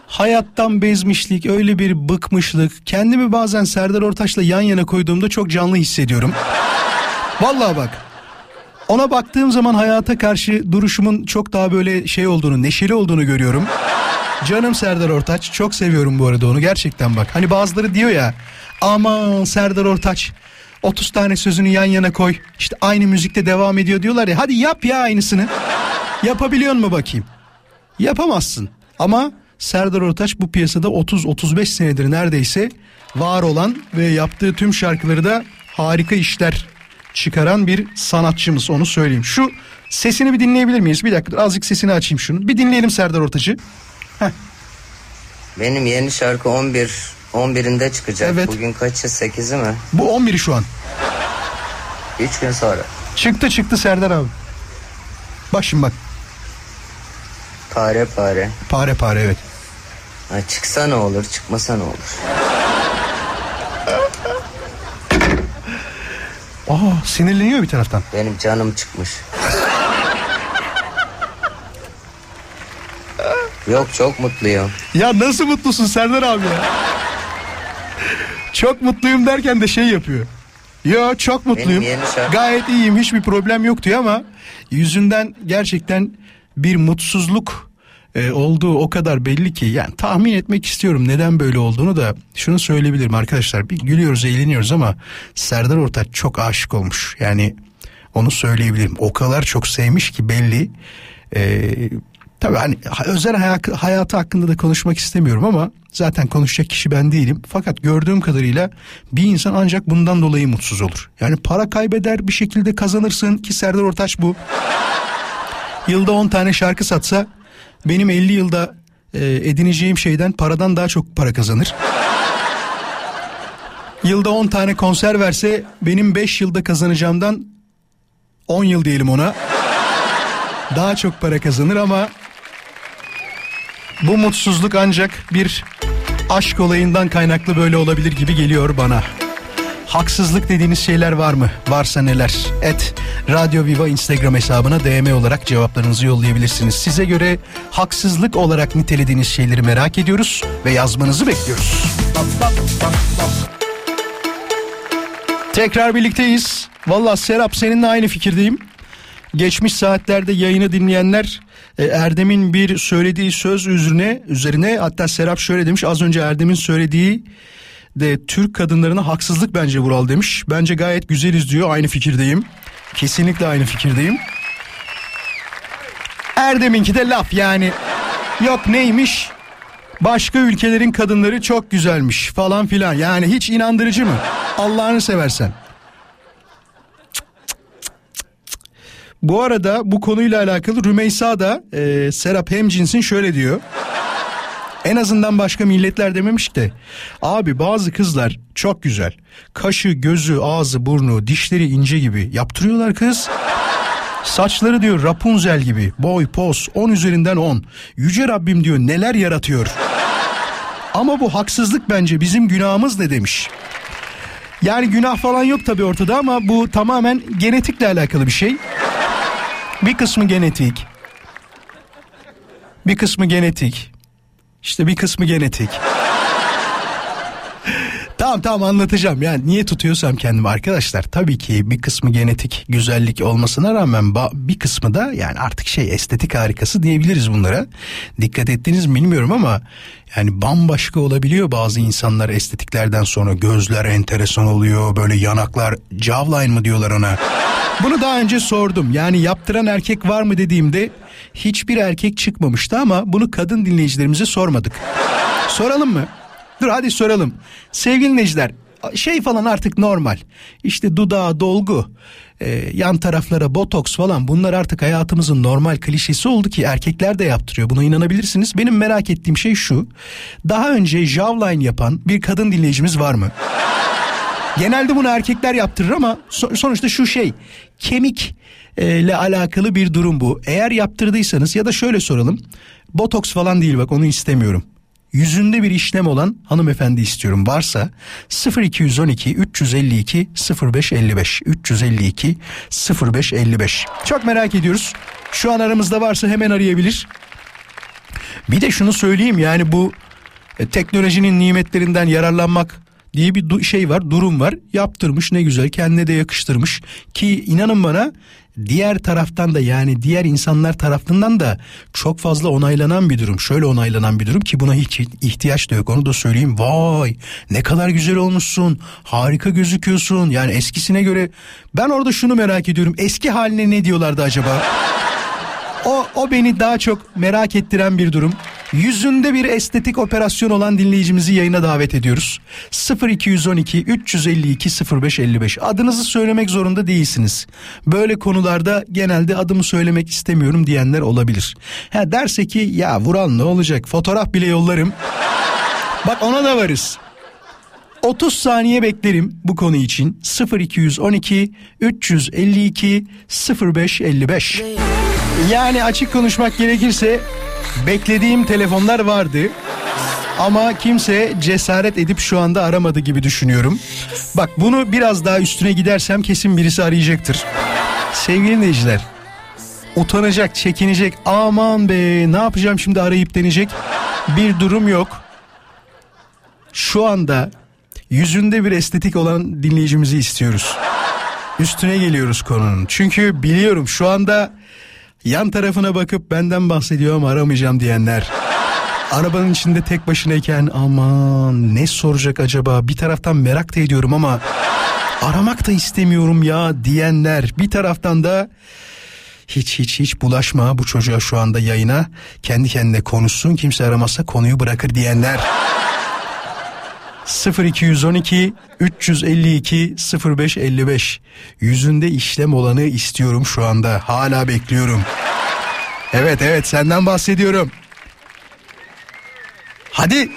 hayattan bezmişlik, öyle bir bıkmışlık. Kendimi bazen Serdar Ortaç'la yan yana koyduğumda çok canlı hissediyorum. [LAUGHS] Vallahi bak. Ona baktığım zaman hayata karşı duruşumun çok daha böyle şey olduğunu, neşeli olduğunu görüyorum. Canım Serdar Ortaç. Çok seviyorum bu arada onu gerçekten bak. Hani bazıları diyor ya aman Serdar Ortaç 30 tane sözünü yan yana koy. İşte aynı müzikte devam ediyor diyorlar ya. Hadi yap ya aynısını. Yapabiliyor mu bakayım? Yapamazsın. Ama Serdar Ortaç bu piyasada 30-35 senedir neredeyse var olan ve yaptığı tüm şarkıları da harika işler çıkaran bir sanatçımız onu söyleyeyim. Şu sesini bir dinleyebilir miyiz? Bir dakika azıcık sesini açayım şunu. Bir dinleyelim Serdar Ortaç'ı. Benim yeni şarkı 11 11'inde çıkacak. Evet. Bugün kaçı? 8'i mi? Bu 11'i şu an. 3 gün sonra. Çıktı çıktı Serdar abi. Bak şimdi bak. Pare pare. Pare pare evet. Ha, çıksa ne olur, çıkmasa ne olur? Aa sinirleniyor bir taraftan. Benim canım çıkmış. Yok çok mutluyum. Ya nasıl mutlusun Serdar abi ya? Çok mutluyum derken de şey yapıyor. Yo çok mutluyum. Gayet iyiyim hiçbir problem yok diyor ama yüzünden gerçekten bir mutsuzluk e, olduğu o kadar belli ki yani tahmin etmek istiyorum neden böyle olduğunu da şunu söyleyebilirim arkadaşlar. Bir gülüyoruz eğleniyoruz ama Serdar Ortaç çok aşık olmuş. Yani onu söyleyebilirim. O kadar çok sevmiş ki belli. E, tabii hani özel hayatı, hayatı hakkında da konuşmak istemiyorum ama zaten konuşacak kişi ben değilim. Fakat gördüğüm kadarıyla bir insan ancak bundan dolayı mutsuz olur. Yani para kaybeder bir şekilde kazanırsın ki Serdar Ortaç bu. Yılda 10 tane şarkı satsa benim 50 yılda e, edineceğim şeyden paradan daha çok para kazanır. Yılda 10 tane konser verse benim 5 yılda kazanacağımdan 10 yıl diyelim ona. Daha çok para kazanır ama bu mutsuzluk ancak bir aşk olayından kaynaklı böyle olabilir gibi geliyor bana. Haksızlık dediğiniz şeyler var mı? Varsa neler? Et Radyo Viva Instagram hesabına DM olarak cevaplarınızı yollayabilirsiniz. Size göre haksızlık olarak nitelediğiniz şeyleri merak ediyoruz ve yazmanızı bekliyoruz. Tekrar birlikteyiz. Valla Serap seninle aynı fikirdeyim. Geçmiş saatlerde yayını dinleyenler e, Erdem'in bir söylediği söz üzerine üzerine hatta Serap şöyle demiş az önce Erdem'in söylediği de Türk kadınlarına haksızlık bence Vural demiş. Bence gayet güzeliz diyor aynı fikirdeyim. Kesinlikle aynı fikirdeyim. Erdem'inki de laf yani. Yok neymiş? Başka ülkelerin kadınları çok güzelmiş falan filan. Yani hiç inandırıcı mı? Allah'ını seversen. Bu arada bu konuyla alakalı Rümeysa da e, Serap Hemcins'in şöyle diyor. En azından başka milletler dememiş de. Abi bazı kızlar çok güzel. Kaşı, gözü, ağzı, burnu, dişleri ince gibi yaptırıyorlar kız. Saçları diyor Rapunzel gibi. Boy, poz 10 üzerinden 10. Yüce Rabbim diyor neler yaratıyor. Ama bu haksızlık bence bizim günahımız ne demiş. Yani günah falan yok tabii ortada ama bu tamamen genetikle alakalı bir şey. Bir kısmı genetik. Bir kısmı genetik. İşte bir kısmı genetik. tamam tamam anlatacağım. Yani niye tutuyorsam kendimi arkadaşlar. Tabii ki bir kısmı genetik güzellik olmasına rağmen bir kısmı da yani artık şey estetik harikası diyebiliriz bunlara. Dikkat ettiniz mi bilmiyorum ama yani bambaşka olabiliyor bazı insanlar estetiklerden sonra gözler enteresan oluyor böyle yanaklar jawline mı diyorlar ona. Bunu daha önce sordum yani yaptıran erkek var mı dediğimde hiçbir erkek çıkmamıştı ama bunu kadın dinleyicilerimize sormadık. Soralım mı? Dur hadi soralım. Sevgili dinleyiciler şey falan artık normal. İşte dudağa dolgu, e, yan taraflara botoks falan bunlar artık hayatımızın normal klişesi oldu ki erkekler de yaptırıyor. Buna inanabilirsiniz. Benim merak ettiğim şey şu. Daha önce jawline yapan bir kadın dinleyicimiz var mı? Genelde bunu erkekler yaptırır ama sonuçta şu şey kemik ile alakalı bir durum bu. Eğer yaptırdıysanız ya da şöyle soralım. Botoks falan değil bak onu istemiyorum. Yüzünde bir işlem olan hanımefendi istiyorum. Varsa 0212 352 0555 352 0555. Çok merak ediyoruz. Şu an aramızda varsa hemen arayabilir. Bir de şunu söyleyeyim yani bu e, teknolojinin nimetlerinden yararlanmak diye bir şey var, durum var. Yaptırmış ne güzel, kendine de yakıştırmış ki inanın bana diğer taraftan da yani diğer insanlar tarafından da çok fazla onaylanan bir durum. Şöyle onaylanan bir durum ki buna hiç ihtiyaç da yok. Onu da söyleyeyim. Vay ne kadar güzel olmuşsun. Harika gözüküyorsun. Yani eskisine göre ben orada şunu merak ediyorum. Eski haline ne diyorlardı acaba? O, o beni daha çok merak ettiren bir durum. Yüzünde bir estetik operasyon olan dinleyicimizi yayına davet ediyoruz. 0212 352 0555 adınızı söylemek zorunda değilsiniz. Böyle konularda genelde adımı söylemek istemiyorum diyenler olabilir. Ha derse ki ya Vural ne olacak fotoğraf bile yollarım. Bak ona da varız. 30 saniye beklerim bu konu için 0212 352 0555. Yani açık konuşmak gerekirse beklediğim telefonlar vardı. Ama kimse cesaret edip şu anda aramadı gibi düşünüyorum. Bak bunu biraz daha üstüne gidersem kesin birisi arayacaktır. Sevgili dinleyiciler utanacak, çekinecek. Aman be ne yapacağım şimdi arayıp deneyecek bir durum yok. Şu anda yüzünde bir estetik olan dinleyicimizi istiyoruz. Üstüne geliyoruz konunun. Çünkü biliyorum şu anda Yan tarafına bakıp benden bahsediyor ama aramayacağım diyenler. Arabanın içinde tek başınayken aman ne soracak acaba bir taraftan merak da ediyorum ama aramak da istemiyorum ya diyenler. Bir taraftan da hiç hiç hiç bulaşma bu çocuğa şu anda yayına kendi kendine konuşsun kimse aramazsa konuyu bırakır diyenler. 0212 352 0555 yüzünde işlem olanı istiyorum şu anda hala bekliyorum. Evet evet senden bahsediyorum. Hadi.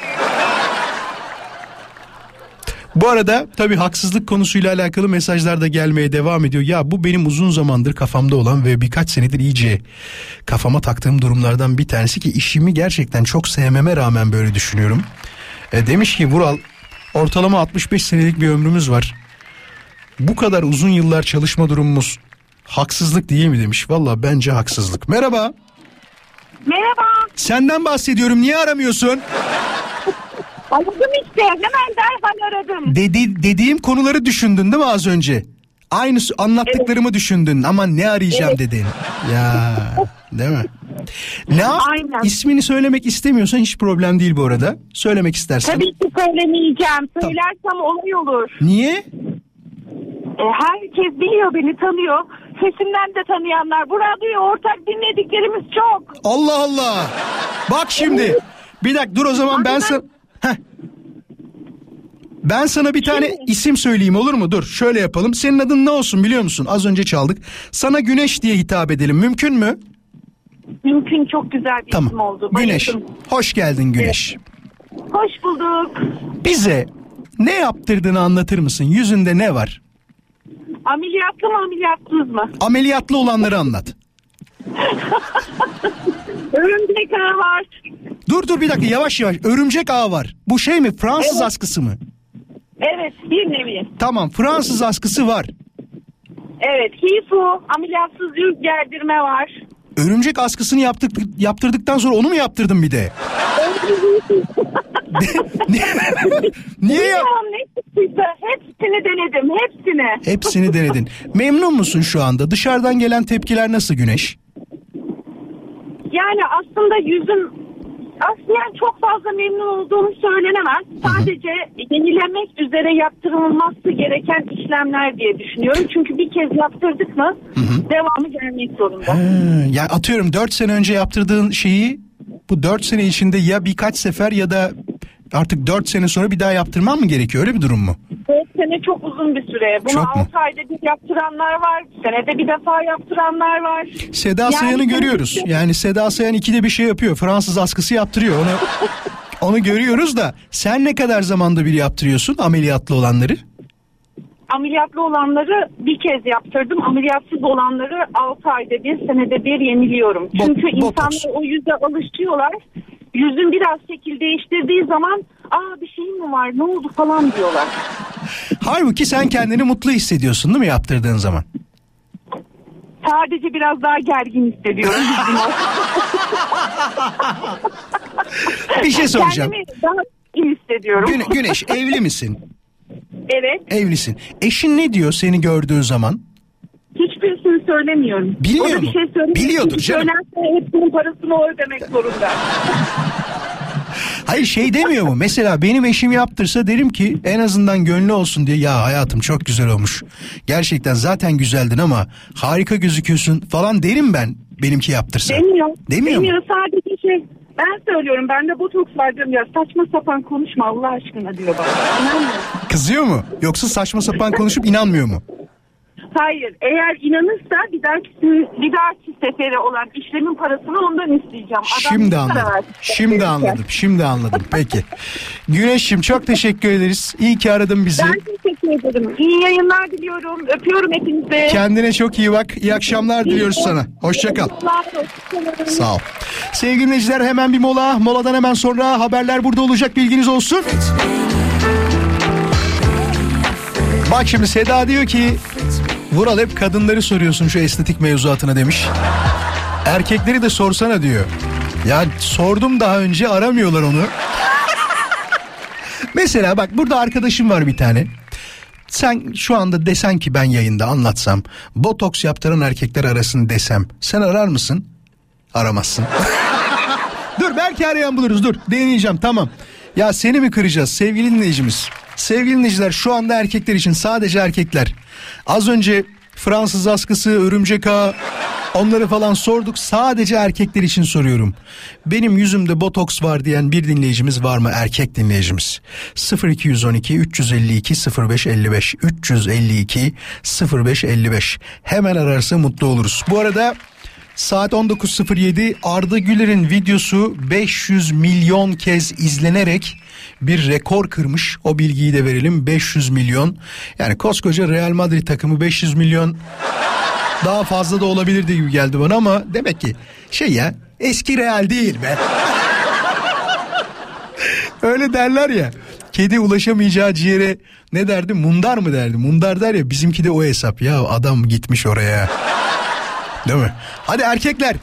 Bu arada tabii haksızlık konusuyla alakalı mesajlar da gelmeye devam ediyor. Ya bu benim uzun zamandır kafamda olan ve birkaç senedir iyice kafama taktığım durumlardan bir tanesi ki işimi gerçekten çok sevmeme rağmen böyle düşünüyorum. E, demiş ki Vural ortalama 65 senelik bir ömrümüz var. Bu kadar uzun yıllar çalışma durumumuz haksızlık değil mi demiş. Valla bence haksızlık. Merhaba. Merhaba. Senden bahsediyorum niye aramıyorsun? Aradım işte. Hemen derhal aradım. Dedi, dediğim konuları düşündün değil mi az önce? Aynı anlattıklarımı düşündün ama ne arayacağım dedin. Ya değil mi? Ne? Aynen. İsmini söylemek istemiyorsan hiç problem değil bu arada. Söylemek istersen. Tabii ki söylemeyeceğim. Söylersem olay olur. Niye? E, herkes biliyor beni tanıyor. Sesimden de tanıyanlar. Bu radyoyu ortak dinlediklerimiz çok. Allah Allah. Bak şimdi. Bir dakika dur o zaman ben sana... Heh. Ben sana bir tane Şimdi- isim söyleyeyim olur mu? Dur şöyle yapalım. Senin adın ne olsun biliyor musun? Az önce çaldık. Sana Güneş diye hitap edelim. Mümkün mü? Mümkün çok güzel bir isim Tamam. oldu. Güneş. Bayıldım. Hoş geldin Güneş. Hoş bulduk. Bize ne yaptırdığını anlatır mısın? Yüzünde ne var? Ameliyatlı mı ameliyatsız mı? Ameliyatlı olanları anlat. [LAUGHS] Örümcek ağı var. Dur dur bir dakika yavaş yavaş. Örümcek ağı var. Bu şey mi? Fransız askısı mı? Evet bir nevi. Tamam Fransız askısı var. Evet hifu ameliyatsız yüz gerdirme var. Örümcek askısını yaptık, yaptırdıktan sonra onu mu yaptırdın bir de? [LAUGHS] Niye ya? Bilmiyorum ne çıktıysa hepsini denedim hepsini. Hepsini denedin. Memnun musun şu anda? Dışarıdan gelen tepkiler nasıl Güneş? Yani aslında yüzüm aslında yani çok fazla memnun olduğum söylenemez. Sadece yenilemek üzere yaptırılması gereken işlemler diye düşünüyorum. Çünkü bir kez yaptırdık mı devamı gelmek zorunda. Ha, ya atıyorum 4 sene önce yaptırdığın şeyi bu 4 sene içinde ya birkaç sefer ya da artık 4 sene sonra bir daha yaptırman mı gerekiyor? Öyle bir durum mu? 4 sene çok uzun bir süre. Bunu Çok mu? 6 ayda bir yaptıranlar var. Senede bir defa yaptıranlar var. Seda Yani Sayan'ı görüyoruz. Yani Seda Sayan ikide bir şey yapıyor. Fransız askısı yaptırıyor. Onu [LAUGHS] onu görüyoruz da sen ne kadar zamanda bir yaptırıyorsun ameliyatlı olanları? Ameliyatlı olanları bir kez yaptırdım. Ameliyatsız olanları 6 ayda bir, senede bir yeniliyorum. Bo- Çünkü botoks. insanlar o yüze alışıyorlar. Yüzün biraz şekil değiştirdiği zaman aa bir şey mi var ne oldu falan diyorlar. [LAUGHS] Halbuki sen kendini mutlu hissediyorsun değil mi yaptırdığın zaman? Sadece biraz daha gergin hissediyorum. [LAUGHS] Bir şey soracağım. Kendimi daha iyi hissediyorum. Güne- Güneş evli misin? Evet. Evlisin. Eşin ne diyor seni gördüğü zaman? Hiçbirisini söylemiyorum. Bilmiyor o da bir mu? şey söylemiyor. Biliyordur Çünkü canım. Söylerse hepsinin parasını o ödemek zorunda. [LAUGHS] Hayır şey demiyor mu? Mesela benim eşim yaptırsa derim ki en azından gönlü olsun diye ya hayatım çok güzel olmuş. Gerçekten zaten güzeldin ama harika gözüküyorsun falan derim ben benimki yaptırsa. Demiyor. Demiyor mu? Demiyor sadece şey. Ben söylüyorum bende botoks var diyorum ya saçma sapan konuşma Allah aşkına diyor bana. İnanmıyorum. Kızıyor mu? Yoksa saçma sapan konuşup inanmıyor mu? Hayır eğer inanırsa bir dahaki, bir dahaki sefere olan işlemin parasını ondan isteyeceğim. Adam Şimdi anladım. Şimdi anladım. Şimdi anladım. Peki. Güneş'im çok teşekkür ederiz. İyi ki aradın bizi. Ben teşekkür ederim. İyi yayınlar diliyorum. Öpüyorum hepinizi. Kendine çok iyi bak. İyi akşamlar diliyoruz sana. Hoşça kal. Sağ ol. Sevgili dinleyiciler hemen bir mola. Moladan hemen sonra haberler burada olacak bilginiz olsun. Bak şimdi Seda diyor ki Vural hep kadınları soruyorsun şu estetik mevzuatına demiş. Erkekleri de sorsana diyor. Ya sordum daha önce aramıyorlar onu. Mesela bak burada arkadaşım var bir tane. Sen şu anda desen ki ben yayında anlatsam botoks yaptıran erkekler arasın desem sen arar mısın? Aramazsın. [LAUGHS] dur belki arayan buluruz dur deneyeceğim tamam. Ya seni mi kıracağız sevgili dinleyicimiz? Sevgili dinleyiciler şu anda erkekler için sadece erkekler. Az önce Fransız askısı, örümcek ağı onları falan sorduk. Sadece erkekler için soruyorum. Benim yüzümde botoks var diyen bir dinleyicimiz var mı? Erkek dinleyicimiz. 0212 352 0555 352 0555 hemen ararsa mutlu oluruz. Bu arada Saat 19.07 Arda Güler'in videosu 500 milyon kez izlenerek bir rekor kırmış. O bilgiyi de verelim 500 milyon. Yani koskoca Real Madrid takımı 500 milyon daha fazla da olabilirdi gibi geldi bana ama demek ki şey ya eski Real değil be. [LAUGHS] Öyle derler ya. Kedi ulaşamayacağı ciğere ne derdi? Mundar mı derdi? Mundar der ya bizimki de o hesap. Ya adam gitmiş oraya. Değil mi? Hadi erkekler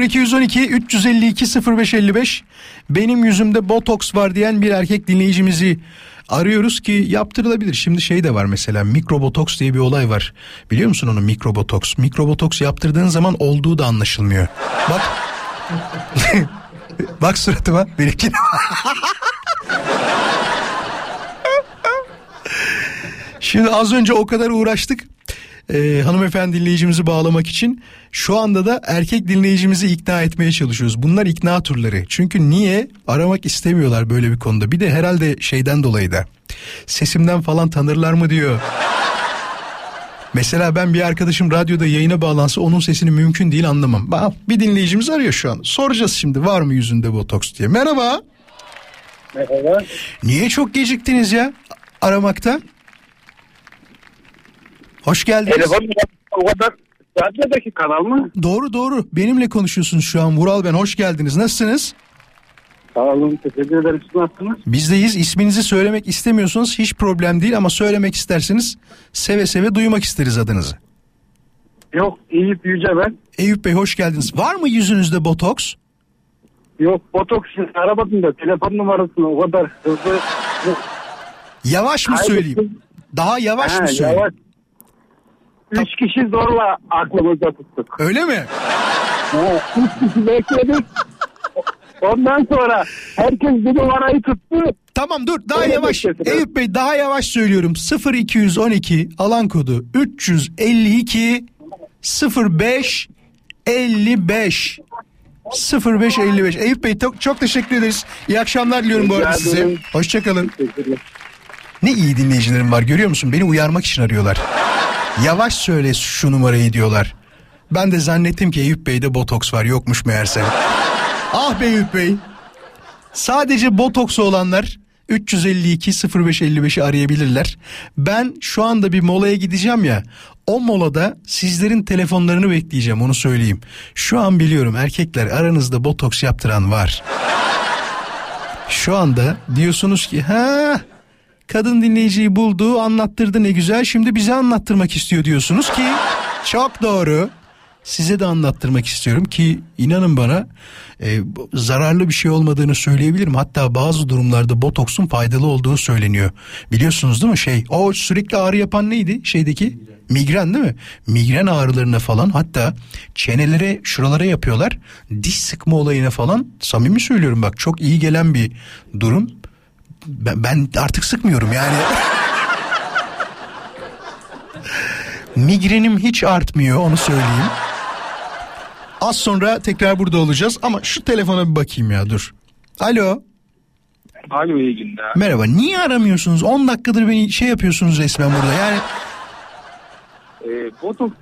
0212 352 0555 benim yüzümde botoks var diyen bir erkek dinleyicimizi arıyoruz ki yaptırılabilir. Şimdi şey de var mesela mikrobotoks diye bir olay var. Biliyor musun onu mikrobotoks? Mikrobotoks yaptırdığın zaman olduğu da anlaşılmıyor. Bak. [LAUGHS] Bak suratıma. Benimki [LAUGHS] Şimdi az önce o kadar uğraştık e, hanımefendi dinleyicimizi bağlamak için şu anda da erkek dinleyicimizi ikna etmeye çalışıyoruz. Bunlar ikna turları. Çünkü niye aramak istemiyorlar böyle bir konuda. Bir de herhalde şeyden dolayı da sesimden falan tanırlar mı diyor. Mesela ben bir arkadaşım radyoda yayına bağlansa onun sesini mümkün değil anlamam. Bak bir dinleyicimiz arıyor şu an. Soracağız şimdi var mı yüzünde botoks diye. Merhaba. Merhaba. Niye çok geciktiniz ya aramakta? Hoş geldiniz. Telefon o kadar radyodaki kanal mı? Doğru doğru. Benimle konuşuyorsunuz şu an. Vural ben. Hoş geldiniz. Nasılsınız? Sağ olun. Teşekkür ederim. Siz nasılsınız? Bizdeyiz. İsminizi söylemek istemiyorsanız hiç problem değil ama söylemek isterseniz seve seve duymak isteriz adınızı. Yok Eyüp Yüce ben. Eyüp Bey hoş geldiniz. Var mı yüzünüzde botoks? Yok botoks aramadım da telefon numarasını o kadar hızlı. Yavaş mı söyleyeyim? Daha yavaş Ha, mı söyleyeyim? yavaş. Üç kişi zorla aklımızda tuttuk. Öyle mi? Ha, üç kişi bekledik. Ondan sonra herkes bir numarayı tuttu. Tamam dur daha Öyle yavaş. beklediler. Eyüp Bey daha yavaş söylüyorum. 0212 alan kodu 352 05 55 0555. Eyüp Bey çok, çok teşekkür ederiz. İyi akşamlar diliyorum bu arada size. Hoşçakalın. Ne iyi dinleyicilerim var görüyor musun? Beni uyarmak için arıyorlar. Yavaş söyle şu numarayı diyorlar. Ben de zannettim ki Eyüp Bey'de botoks var yokmuş meğerse. ah be Eyüp Bey. Sadece botoksu olanlar 352 0555'i arayabilirler. Ben şu anda bir molaya gideceğim ya. O molada sizlerin telefonlarını bekleyeceğim onu söyleyeyim. Şu an biliyorum erkekler aranızda botoks yaptıran var. Şu anda diyorsunuz ki ha kadın dinleyiciyi buldu anlattırdı ne güzel şimdi bize anlattırmak istiyor diyorsunuz ki çok doğru. Size de anlattırmak istiyorum ki inanın bana e, zararlı bir şey olmadığını söyleyebilirim. Hatta bazı durumlarda botoksun faydalı olduğu söyleniyor. Biliyorsunuz değil mi şey o sürekli ağrı yapan neydi şeydeki migren değil mi? Migren ağrılarına falan hatta çenelere şuralara yapıyorlar. Diş sıkma olayına falan samimi söylüyorum bak çok iyi gelen bir durum. Ben, ben artık sıkmıyorum yani. Migrenim hiç artmıyor onu söyleyeyim. Az sonra tekrar burada olacağız ama şu telefona bir bakayım ya dur. Alo. Alo iyi günler. Merhaba. Niye aramıyorsunuz? 10 dakikadır beni şey yapıyorsunuz resmen burada. Yani Ee, botoks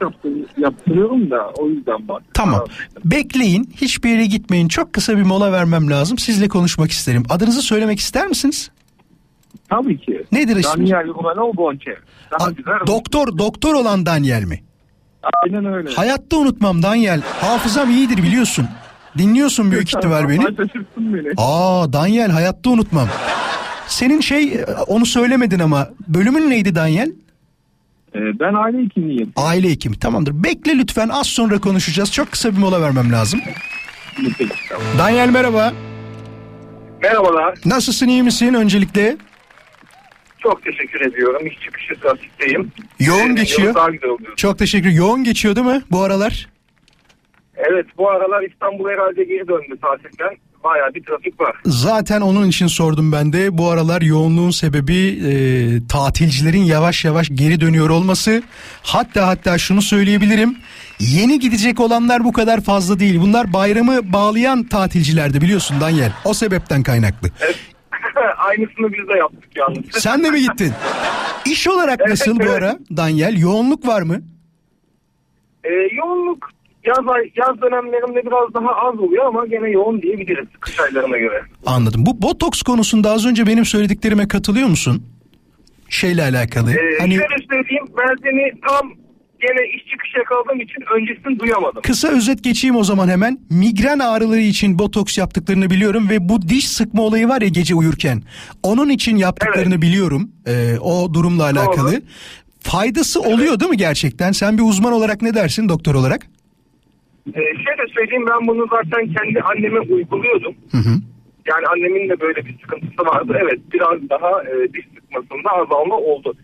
yaptırıyorum da o yüzden bak. tamam. Bekleyin. Hiçbir yere gitmeyin. Çok kısa bir mola vermem lazım. Sizle konuşmak isterim. Adınızı söylemek ister misiniz? Tabii ki. Nedir isminiz? Daniel Romanov Bonçev. Daha güzel. doktor doktor olan Daniel mi? Aynen öyle. Hayatta unutmam Daniel. Hafızam iyidir biliyorsun. Dinliyorsun büyük ihtimal beni. Beni. Aa Daniel hayatta unutmam. Senin şey onu söylemedin ama bölümün neydi Daniel? Ee, ben aile hekimiyim. Aile hekimi tamamdır. Bekle lütfen az sonra konuşacağız. Çok kısa bir mola vermem lazım. Peki, tamam. Daniel merhaba. Merhabalar. Nasılsın iyi misin öncelikle? Çok teşekkür ediyorum. İş çıkışı trafikteyim. Yoğun Ee, geçiyor. Çok teşekkür. Yoğun geçiyor değil mi bu aralar? Evet bu aralar İstanbul herhalde geri döndü tatilden. Bayağı bir trafik var. Zaten onun için sordum ben de. Bu aralar yoğunluğun sebebi e, tatilcilerin yavaş yavaş geri dönüyor olması. Hatta hatta şunu söyleyebilirim. Yeni gidecek olanlar bu kadar fazla değil. Bunlar bayramı bağlayan tatilcilerdi biliyorsun Daniel. O sebepten kaynaklı. [LAUGHS] Aynısını biz de yaptık yalnız. [LAUGHS] Sen de mi gittin? İş olarak Evet, nasıl bu evet. ara Daniel? Yoğunluk var mı? Ee, yoğunluk yaz, ay- yaz dönemlerinde biraz daha az oluyor ama gene yoğun diyebiliriz kış aylarına göre. Anladım. Bu botoks konusunda az önce benim söylediklerime katılıyor musun? Şeyle alakalı. Ee, hani Şöyle söyleyeyim ben seni tam gene iş çıkışı yakaladığım için öncesini duyamadım. Kısa özet geçeyim o zaman hemen. Migren ağrıları için botoks yaptıklarını biliyorum ve bu diş sıkma olayı var ya gece uyurken. Onun için yaptıklarını biliyorum. Ee, o durumla alakalı. Faydası oluyor değil mi gerçekten? Sen bir uzman olarak ne dersin doktor olarak? Ee, şöyle söyleyeyim ben bunu zaten kendi anneme uyguluyordum. Hı hı. Yani annemin de böyle bir sıkıntısı vardı. Evet biraz daha e, diş sıkmasında azalma oldu.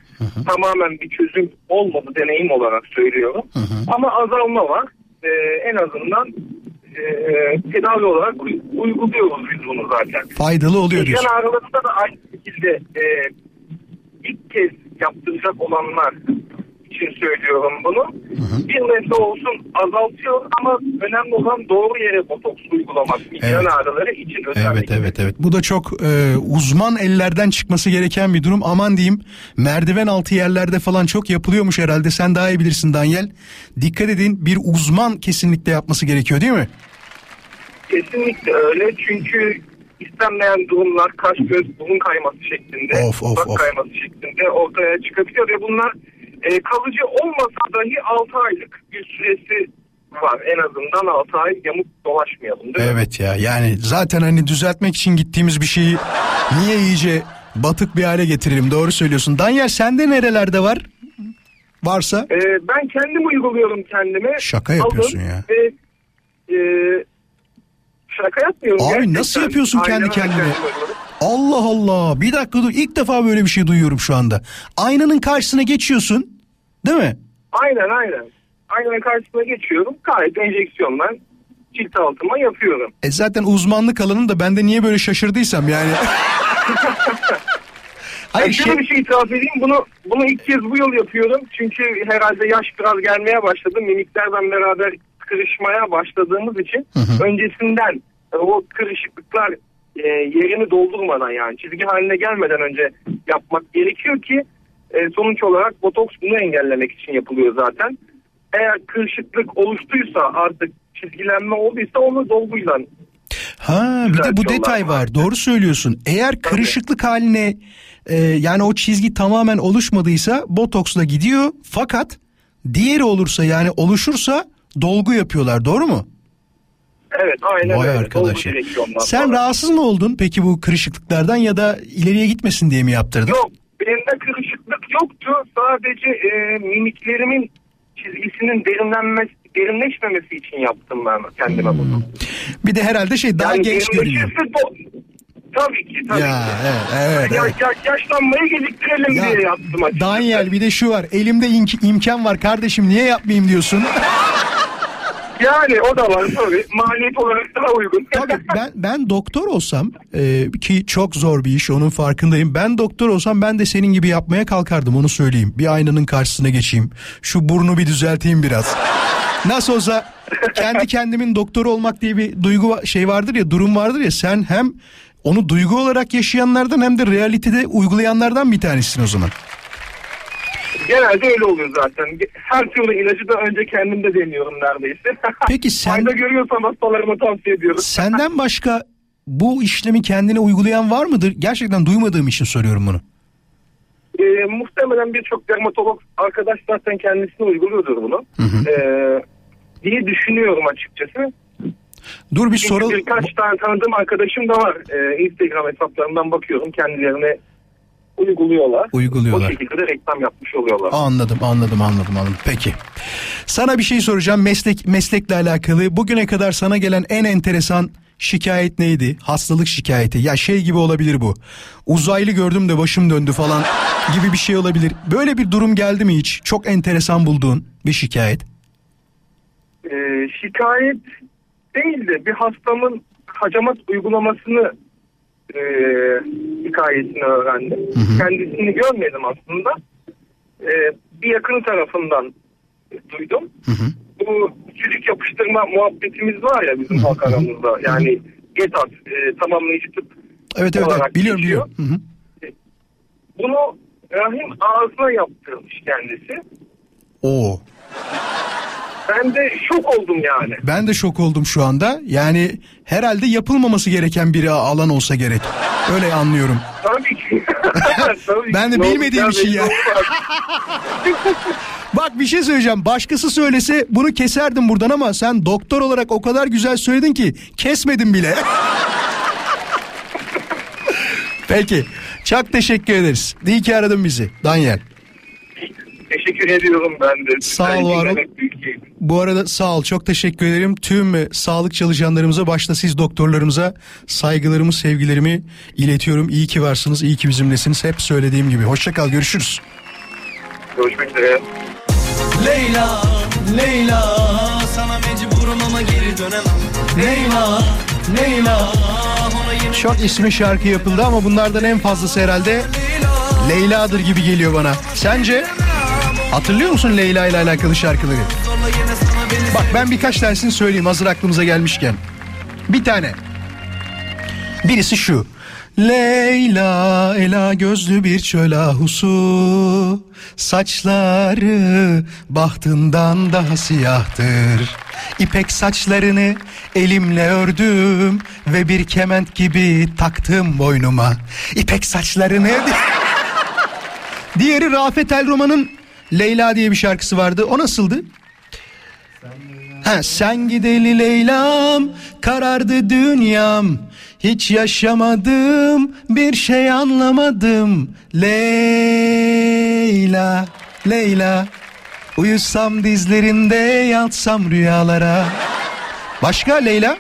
Tamamen bir çözüm olmadı deneyim olarak söylüyorum. Ama azalma var. Ee, en azından e, tedavi olarak uy- uyguluyoruz biz bunu zaten. Faydalı oluyor diyorsun. ağrılarında da aynı şekilde e, ilk kez yaptıracak olanlar için söylüyorum bunu. Bir nebze olsun azaltıyor ama önemli olan doğru yere botoks uygulamak. Migren Evet. ağrıları için özellikle. Evet evet evet. Bu da çok e, uzman ellerden çıkması gereken bir durum. Aman diyeyim merdiven altı yerlerde falan çok yapılıyormuş herhalde. Sen daha iyi bilirsin Daniel. Dikkat edin bir uzman kesinlikle yapması gerekiyor değil mi? Kesinlikle öyle çünkü istenmeyen durumlar kaş göz burun kayması şeklinde, Of, of, dudak of. kayması şeklinde ortaya çıkabiliyor ve bunlar e, kalıcı olmasa dahi 6 aylık bir süresi var. En azından 6 ay yamuk dolaşmayalım değil mi? Evet ya yani zaten hani düzeltmek için gittiğimiz bir şeyi niye iyice batık bir hale getirelim doğru söylüyorsun. Daniel sende nerelerde var? Varsa E, ben kendim uyguluyorum kendime. Şaka yapıyorsun Alın ya. Ve, e, şaka yapmıyorum. Abi gerçekten. nasıl yapıyorsun kendi Aynen kendine? kendim. Allah Allah bir dakika dur ilk defa böyle bir şey duyuyorum şu anda. Aynanın karşısına geçiyorsun değil mi? Aynen aynen. Aynanın karşısına geçiyorum. Gayet enjeksiyonla cilt altıma yapıyorum. E zaten uzmanlık alanın da bende niye böyle şaşırdıysam yani. [LAUGHS] Hayır Yani şöyle şey bir şey itiraf edeyim. Bunu bunu ilk kez bu yıl yapıyorum. Çünkü herhalde yaş biraz gelmeye başladı. Mimiklerden beraber kırışmaya başladığımız için öncesinden e, o kırışıklıklar e, yerini doldurmadan yani çizgi haline gelmeden önce yapmak gerekiyor ki e, sonuç olarak botoks bunu engellemek için yapılıyor zaten. Eğer kırışıklık oluştuysa artık çizgilenme olduysa onu dolguyla ha bir de bu detay var. Doğru söylüyorsun. Eğer kırışıklık haline e, yani o çizgi tamamen oluşmadıysa botoksla gidiyor. Fakat diğeri olursa yani oluşursa dolgu yapıyorlar. Doğru mu? Evet aynen Vay öyle. arkadaş ya. Sen sonra. rahatsız mı oldun peki bu kırışıklıklardan ya da ileriye gitmesin diye mi yaptırdın? Yok benim kırışıklık yoktu. Sadece e, mimiklerimin çizgisinin derinlenmesi, derinleşmemesi için yaptım ben kendime bunu. Bir de herhalde şey Hmm. daha Yani genç görünüyor. Tabii ki tabii Ya ki. evet evet. Ya, evet. ya- yaşlanmayı geciktirelim Ya, diye yaptım açıkçası. Daniel bir de şu var elimde imkan var kardeşim niye yapmayayım diyorsun. [LAUGHS] Yani o da var tabii. Maliyet olarak daha uygun. Tabii ben ben doktor olsam e, ki çok zor bir iş onun farkındayım. Ben doktor olsam ben de senin gibi yapmaya kalkardım onu söyleyeyim. Bir aynanın karşısına geçeyim. Şu burnu bir düzelteyim biraz. Nasıl olsa kendi kendimin doktor olmak diye bir duygu şey vardır ya durum vardır ya sen hem onu duygu olarak yaşayanlardan hem de realitede uygulayanlardan bir tanesin o zaman. Genelde öyle oluyor zaten. Her türlü ilacı da önce kendimde deniyorum neredeyse. [LAUGHS] Peki sen Fayda görüyorsam hastalarıma tavsiye ediyorum. senden başka bu işlemi kendine uygulayan var mıdır? Gerçekten duymadığım için soruyorum bunu. Ee, muhtemelen birçok dermatolog arkadaş zaten kendisine uyguluyordur bunu. Ee, diye düşünüyorum açıkçası. Dur bir Çünkü soralım. birkaç tane tanıdığım arkadaşım da var. Ee, Instagram hesaplarından bakıyorum kendilerine uyguluyorlar. Uyguluyorlar. O şekilde de reklam yapmış oluyorlar. Anladım anladım anladım anladım. Peki. Sana bir şey soracağım meslek meslekle alakalı. Bugüne kadar sana gelen en enteresan şikayet neydi? Hastalık şikayeti. Ya şey gibi olabilir bu. Uzaylı gördüm de başım döndü falan. gibi bir şey olabilir. Böyle bir durum geldi mi hiç? Çok enteresan bulduğun bir şikayet. Ee, şikayet değil de bir hastamın hacamat uygulamasını e, hikayesini öğrendim. Kendisini görmedim aslında. Ee, bir yakın tarafından duydum. Bu çocuk yapıştırma muhabbetimiz var ya bizim halk aramızda. Yani GETAT e, tamamlayıcı tıp Evet evet, olarak evet. biliyorum biliyorum. Hı hı. Bunu rahim ağzına yaptırmış kendisi. Oo. Ben de şok oldum yani. Ben de şok oldum şu anda. Yani herhalde yapılmaması gereken bir alan olsa gerek. Öyle anlıyorum. Tabii ki. [LAUGHS] Tabii Ben de bilmediğim bir şey ya. Bak bir şey söyleyeceğim. Başkası söylese bunu keserdim buradan ama sen doktor olarak o kadar güzel söyledin ki kesmedim bile. [LAUGHS] Peki. Çok teşekkür ederiz. İyi ki aradın bizi. Daniel. Teşekkür ediyorum ben de. Sağ ol, var ol. Bu arada sağ ol çok teşekkür ederim. Tüm e, sağlık çalışanlarımıza başta siz doktorlarımıza saygılarımı sevgilerimi iletiyorum. İyi ki varsınız iyi ki bizimlesiniz. Hep söylediğim gibi. Hoşçakal görüşürüz. Görüşmek üzere. Leyla, Leyla Sana mecburum ama geri dönemem Leyla, Leyla Çok ismi şarkı yapıldı ama bunlardan en fazlası herhalde Leyla'dır gibi geliyor bana. Sence? Hatırlıyor musun Leyla ile alakalı şarkıları? Bak ben birkaç tanesini söyleyeyim hazır aklımıza gelmişken. Bir tane. Birisi şu. Leyla ela gözlü bir çöl ahusu Saçları bahtından daha siyahtır İpek saçlarını elimle ördüm Ve bir kement gibi taktım boynuma İpek saçlarını [LAUGHS] Diğeri Rafet El Roman'ın Leyla diye bir şarkısı vardı. O nasıldı? Ha, sen gideli Leyla'm karardı dünyam hiç yaşamadım bir şey anlamadım Leyla Leyla uyusam dizlerinde yatsam rüyalara Başka Leyla?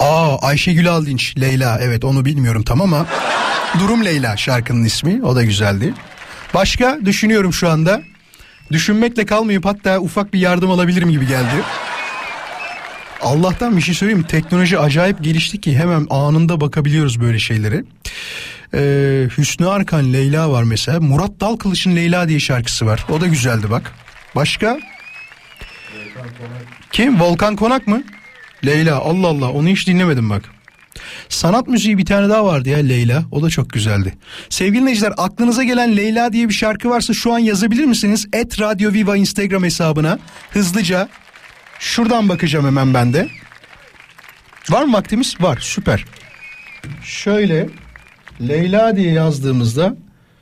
Aa Ayşegül Aldinç Leyla evet onu bilmiyorum tam ama Durum Leyla şarkının ismi o da güzeldi. Başka düşünüyorum şu anda. Düşünmekle kalmayıp hatta ufak bir yardım alabilirim gibi geldi. Allah'tan bir şey söyleyeyim teknoloji acayip gelişti ki hemen anında bakabiliyoruz böyle şeylere. Ee, Hüsnü Arkan Leyla var mesela. Murat Dalkılıç'ın Leyla diye şarkısı var. O da güzeldi bak. Başka? Kim? Volkan Konak mı? Leyla Allah Allah onu hiç dinlemedim bak. Sanat müziği bir tane daha vardı ya Leyla. O da çok güzeldi. Sevgili dinleyiciler aklınıza gelen Leyla diye bir şarkı varsa şu an yazabilir misiniz? Et Radio Viva Instagram hesabına hızlıca. Şuradan bakacağım hemen ben de. Var mı vaktimiz? Var süper. Şöyle Leyla diye yazdığımızda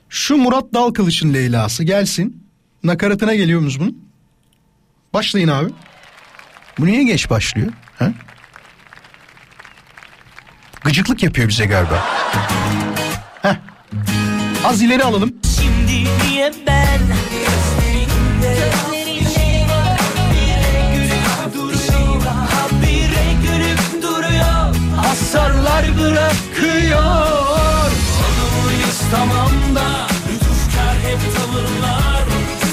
şu Murat Dalkılıç'ın Leyla'sı gelsin. Nakaratına geliyor muyuz bunun? Başlayın abi. Bu niye geç başlıyor? Ha? Gıcıklık yapıyor bize galiba. Heh. Az ileri alalım. Şimdi niye ben Hasarlar bırakıyor Adımıyız tamam da Lütufkar hep tavırlar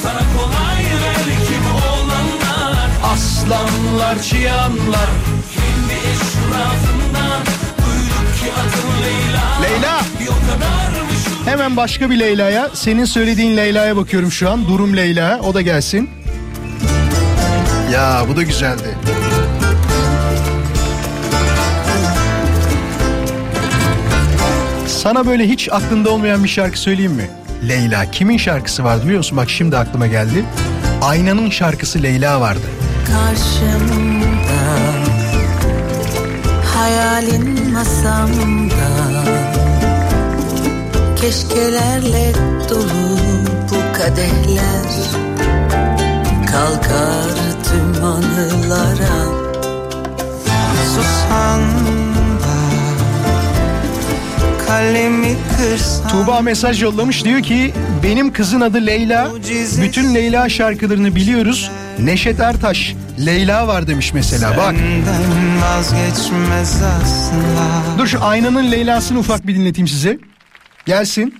Sana kolay belki bu olanlar Aslanlar, çıyanlar. Kendi eşrafından Leyla Hemen başka bir Leyla'ya. Senin söylediğin Leyla'ya bakıyorum şu an. Durum Leyla. O da gelsin. Ya bu da güzeldi. Sana böyle hiç aklında olmayan bir şarkı söyleyeyim mi? Leyla. Kimin şarkısı vardı biliyor musun? Bak şimdi aklıma geldi. Aynanın şarkısı Leyla vardı. karşımda Hayalin masamda. Keşkelerle dolu bu kadehler. Kalkar tüm anılara. Susan Kalemi kırsan. Tuğba mesaj yollamış. Diyor ki benim kızın adı Leyla. Bütün Leyla şarkılarını biliyoruz. Neşet Ertaş Leyla var demiş mesela bak. Dur şu aynanın Leyla'sını ufak bir dinleteyim size. Gelsin.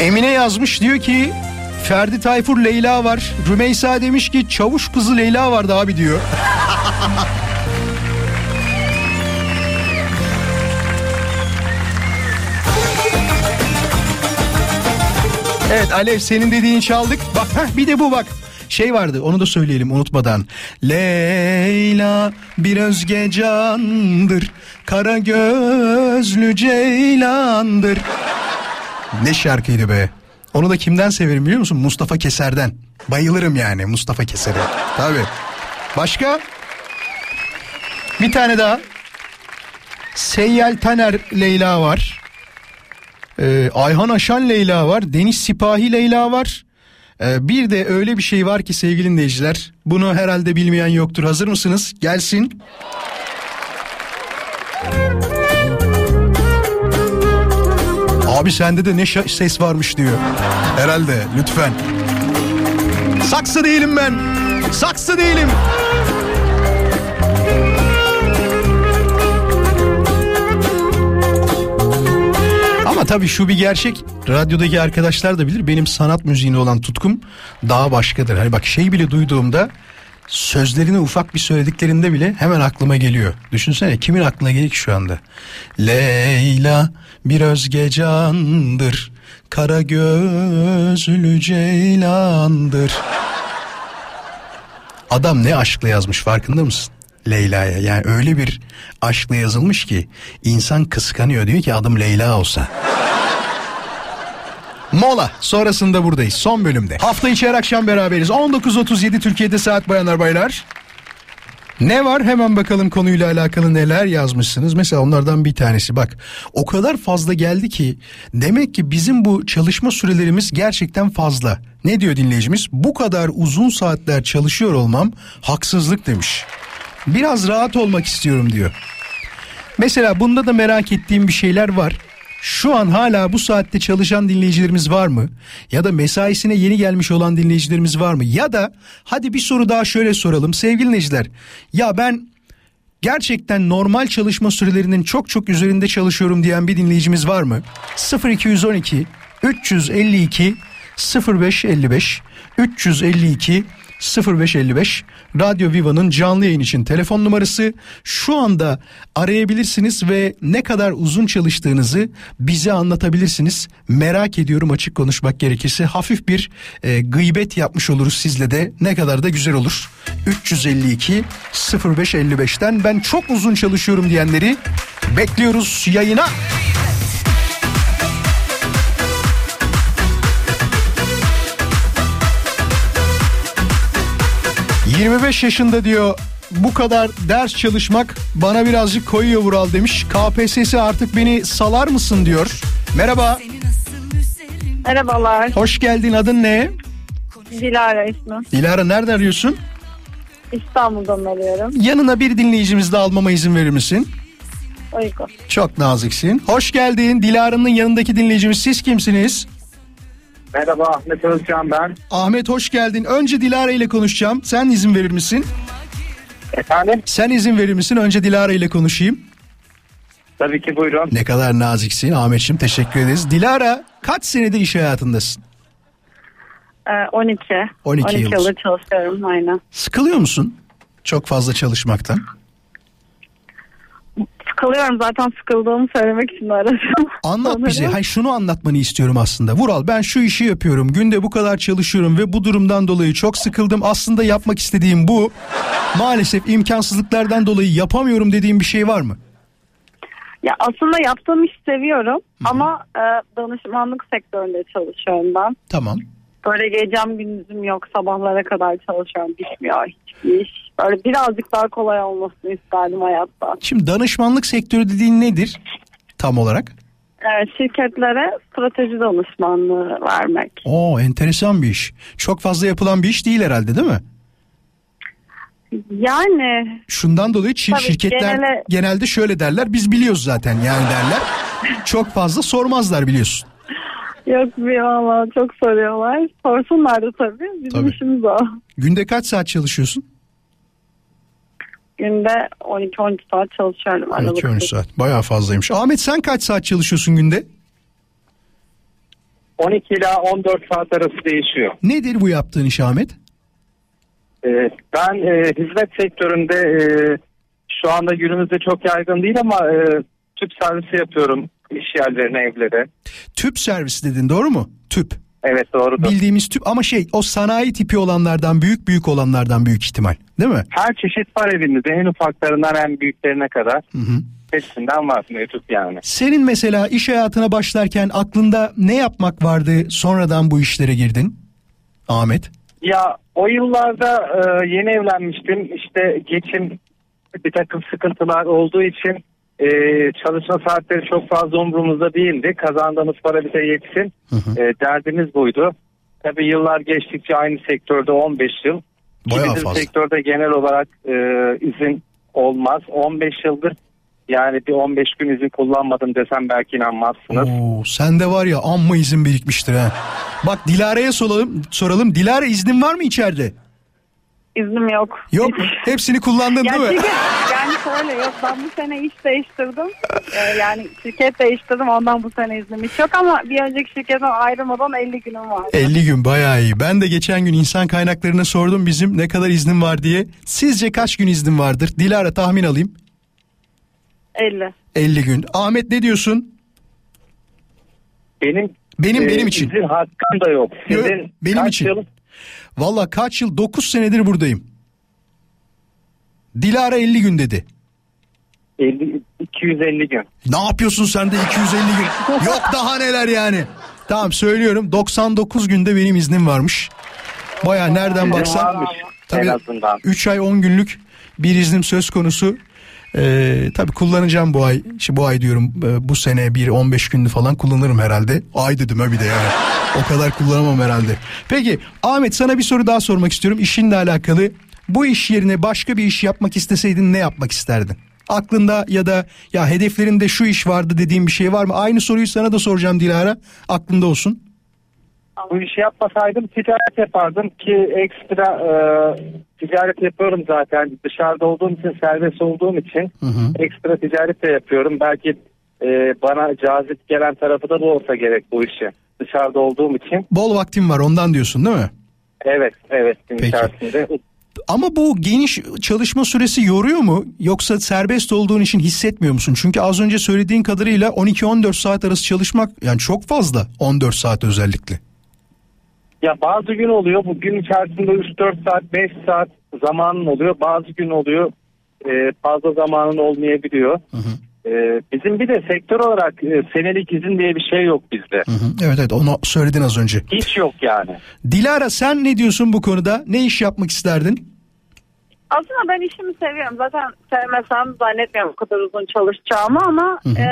Emine yazmış diyor ki Ferdi Tayfur Leyla var. Rümeysa demiş ki çavuş kızı Leyla vardı abi diyor. [LAUGHS] Evet Alev senin dediğin çaldık. Bak heh, bir de bu bak. Şey vardı onu da söyleyelim unutmadan. Leyla bir özge candır. Kara gözlü ceylandır. Ne şarkıydı be. Onu da kimden severim biliyor musun? Mustafa Keser'den. Bayılırım yani Mustafa Keser'e. Tabii. Başka? Bir tane daha. Seyyal Taner Leyla var. Ee, Ayhan Aşan Leyla var. Deniz Sipahi Leyla var. Ee, bir de öyle bir şey var ki sevgili dinleyiciler. Bunu herhalde bilmeyen yoktur. Hazır mısınız? Gelsin. Abi sende de ne ses varmış diyor. Herhalde lütfen. Saksı değilim ben. Saksı değilim. Tabii şu bir gerçek. Radyodaki arkadaşlar da bilir. Benim sanat müziğine olan tutkum daha başkadır. Hani bak şey bile duyduğumda sözlerini ufak bir söylediklerinde bile hemen aklıma geliyor. Düşünsene kimin aklına gelir ki şu anda? Leyla bir özge candır. Kara gözlü ceylandır. Adam ne aşkla yazmış farkında mısın? Leyla'ya yani öyle bir aşkla yazılmış ki insan kıskanıyor diyor ki adım Leyla olsa. Mola sonrasında buradayız son bölümde. Hafta içi her akşam beraberiz 19.37 Türkiye'de saat bayanlar baylar. Ne var hemen bakalım konuyla alakalı neler yazmışsınız. Mesela onlardan bir tanesi bak o kadar fazla geldi ki demek ki bizim bu çalışma sürelerimiz gerçekten fazla. Ne diyor dinleyicimiz? Bu kadar uzun saatler çalışıyor olmam haksızlık demiş. Biraz rahat olmak istiyorum diyor. Mesela bunda da merak ettiğim bir şeyler var. Şu an hala bu saatte çalışan dinleyicilerimiz var mı? Ya da mesaisine yeni gelmiş olan dinleyicilerimiz var mı? Ya da hadi bir soru daha şöyle soralım sevgili dinleyiciler. Ya ben gerçekten normal çalışma sürelerinin çok çok üzerinde çalışıyorum diyen bir dinleyicimiz var mı? 0212 352 0555 352 0555 Radyo Viva'nın canlı yayın için telefon numarası şu anda arayabilirsiniz ve ne kadar uzun çalıştığınızı bize anlatabilirsiniz. Merak ediyorum açık konuşmak gerekirse hafif bir e, gıybet yapmış oluruz sizle de ne kadar da güzel olur. 352 0555'ten ben çok uzun çalışıyorum diyenleri bekliyoruz yayına. 25 yaşında diyor bu kadar ders çalışmak bana birazcık koyuyor Vural demiş. KPSS artık beni salar mısın diyor. Merhaba. Merhabalar. Hoş geldin adın ne? Dilara ismi. Dilara nerede arıyorsun? İstanbul'dan arıyorum. Yanına bir dinleyicimiz de almama izin verir misin? Uygun. Çok naziksin. Hoş geldin. Dilara'nın yanındaki dinleyicimiz siz kimsiniz? Merhaba Ahmet Özcan ben. Ahmet hoş geldin. Önce Dilara ile konuşacağım. Sen izin verir misin? Efendim? Sen izin verir misin? Önce Dilara ile konuşayım. Tabii ki buyurun. Ne kadar naziksin Ahmetciğim teşekkür ederiz. Dilara kaç senedir iş hayatındasın? Ee, 12. 12 12 yıldır. yıldır çalışıyorum aynen. Sıkılıyor musun? Çok fazla çalışmaktan. Sıkılıyorum zaten sıkıldığımı söylemek için aradım. [LAUGHS] Anlat Sanırım. bize. Hay şunu anlatmanı istiyorum aslında. Vural ben şu işi yapıyorum. Günde bu kadar çalışıyorum ve bu durumdan dolayı çok sıkıldım. Aslında yapmak istediğim bu. Maalesef imkansızlıklardan dolayı yapamıyorum dediğim bir şey var mı? Ya aslında yaptığım işi seviyorum ama e, danışmanlık sektöründe çalışıyorum ben. Tamam. Böyle gecem gündüzüm yok sabahlara kadar çalışıyorum bitmiyor hiçbir iş. Böyle birazcık daha kolay olmasını isterdim hayatta. Şimdi danışmanlık sektörü dediğin nedir tam olarak? Ee, şirketlere strateji danışmanlığı vermek. Oo enteresan bir iş. Çok fazla yapılan bir iş değil herhalde değil mi? Yani Şundan dolayı Tabii, şirketler genele- genelde şöyle derler. Biz biliyoruz zaten yani derler. Çok fazla sormazlar biliyorsun. yok bir valla çok soruyorlar. Sorsunlar da tabii. Bizim Tabii. işimiz o. Günde kaç saat çalışıyorsun? Günde 12-13 saat çalışıyorum. aralıksız. 12-13 saat. Bayağı fazlaymış. Ahmet sen kaç saat çalışıyorsun günde? 12 ila 14 saat arası değişiyor. Nedir bu yaptığın iş Ahmet? Ee, ben e, hizmet sektöründe e, şu anda günümüzde çok yaygın değil ama e, tüp servisi yapıyorum iş yerlerine, evlere. Tüp servis dedin doğru mu? Tüp. Evet doğrudur. Bildiğimiz tüp ama şey o sanayi tipi olanlardan büyük büyük olanlardan büyük ihtimal değil mi? Her çeşit var evimizde en ufaklarından en büyüklerine kadar. Hepsinden var mevcut yani. Senin mesela iş hayatına başlarken aklında ne yapmak vardı sonradan bu işlere girdin? Ahmet. Ya o yıllarda e, yeni evlenmiştim. İşte geçim bir takım sıkıntılar olduğu için e, çalışma saatleri çok fazla umurumuzda değildi. Kazandığımız para bize yetsin. E, derdimiz buydu. Tabii yıllar geçtikçe aynı sektörde 15 yıl. Ki Bayağı bizim fazla. sektörde genel olarak e, izin olmaz. 15 yıldır yani bir 15 gün izin kullanmadım desem belki inanmazsınız. Oo, sende var ya amma izin birikmiştir ha. Bak Dilara'ya soralım. soralım. Dilara iznin var mı içeride? İznim yok. Yok. Hepsini kullandın Ya değil mi? çünkü yani şöyle yok ben bu sene iş değiştirdim. Ee, yani şirket değiştirdim ondan bu sene iznim hiç yok ama bir önceki şirketten ayrılmadan 50 günüm var. 50 gün bayağı iyi. Ben de geçen gün insan kaynaklarına sordum bizim ne kadar iznim var diye. Sizce kaç gün iznim vardır? Dilara tahmin alayım. 50. 50 gün. Ahmet ne diyorsun? Benim benim e, benim için. izin hakkım da yok. Sizin benim için. yıl? Valla kaç yıl? 9 senedir buradayım. Dilara 50 gün dedi. 50, 250 gün. Ne yapıyorsun sen de 250 gün? Yok daha neler yani. Tamam söylüyorum 99 günde benim iznim varmış. Baya nereden baksan. azından. 3 ay 10 günlük bir iznim söz konusu. Ee, tabii kullanacağım bu ay. İşte bu ay diyorum e, bu sene bir 15 günlü falan kullanırım herhalde. Ay dedim ha bir de yani. O kadar kullanamam herhalde. Peki Ahmet sana bir soru daha sormak istiyorum. İşinle alakalı. Bu iş yerine başka bir iş yapmak isteseydin ne yapmak isterdin? Aklında ya da ya hedeflerinde şu iş vardı dediğin bir şey var mı? Aynı soruyu sana da soracağım Dilara. Aklında olsun. Bu işi yapmasaydım ticaret yapardım ki ekstra e, ticaret yapıyorum zaten. Dışarıda olduğum için serbest olduğum için ekstra ticaret de yapıyorum. Belki e, bana cazip gelen tarafı da bu olsa gerek bu işi. Dışarıda olduğum için. Bol vaktim var ondan diyorsun değil mi? Evet evet gün Peki. içerisinde. Ama bu geniş çalışma süresi yoruyor mu? Yoksa serbest olduğun için hissetmiyor musun? Çünkü az önce söylediğin kadarıyla 12-14 saat arası çalışmak yani çok fazla 14 saat özellikle. Ya bazı gün oluyor bu gün içerisinde 3-4 saat 5 saat zamanın oluyor. Bazı gün oluyor e, fazla zamanın olmayabiliyor. E, bizim bir de sektör olarak e, senelik izin diye bir şey yok bizde. Evet evet onu söyledin az önce. Hiç yok yani. Dilara sen ne diyorsun bu konuda? Ne iş yapmak isterdin? Aslında ben işimi seviyorum. Zaten sevmesem zannetmiyorum bu kadar uzun çalışacağımı ama e,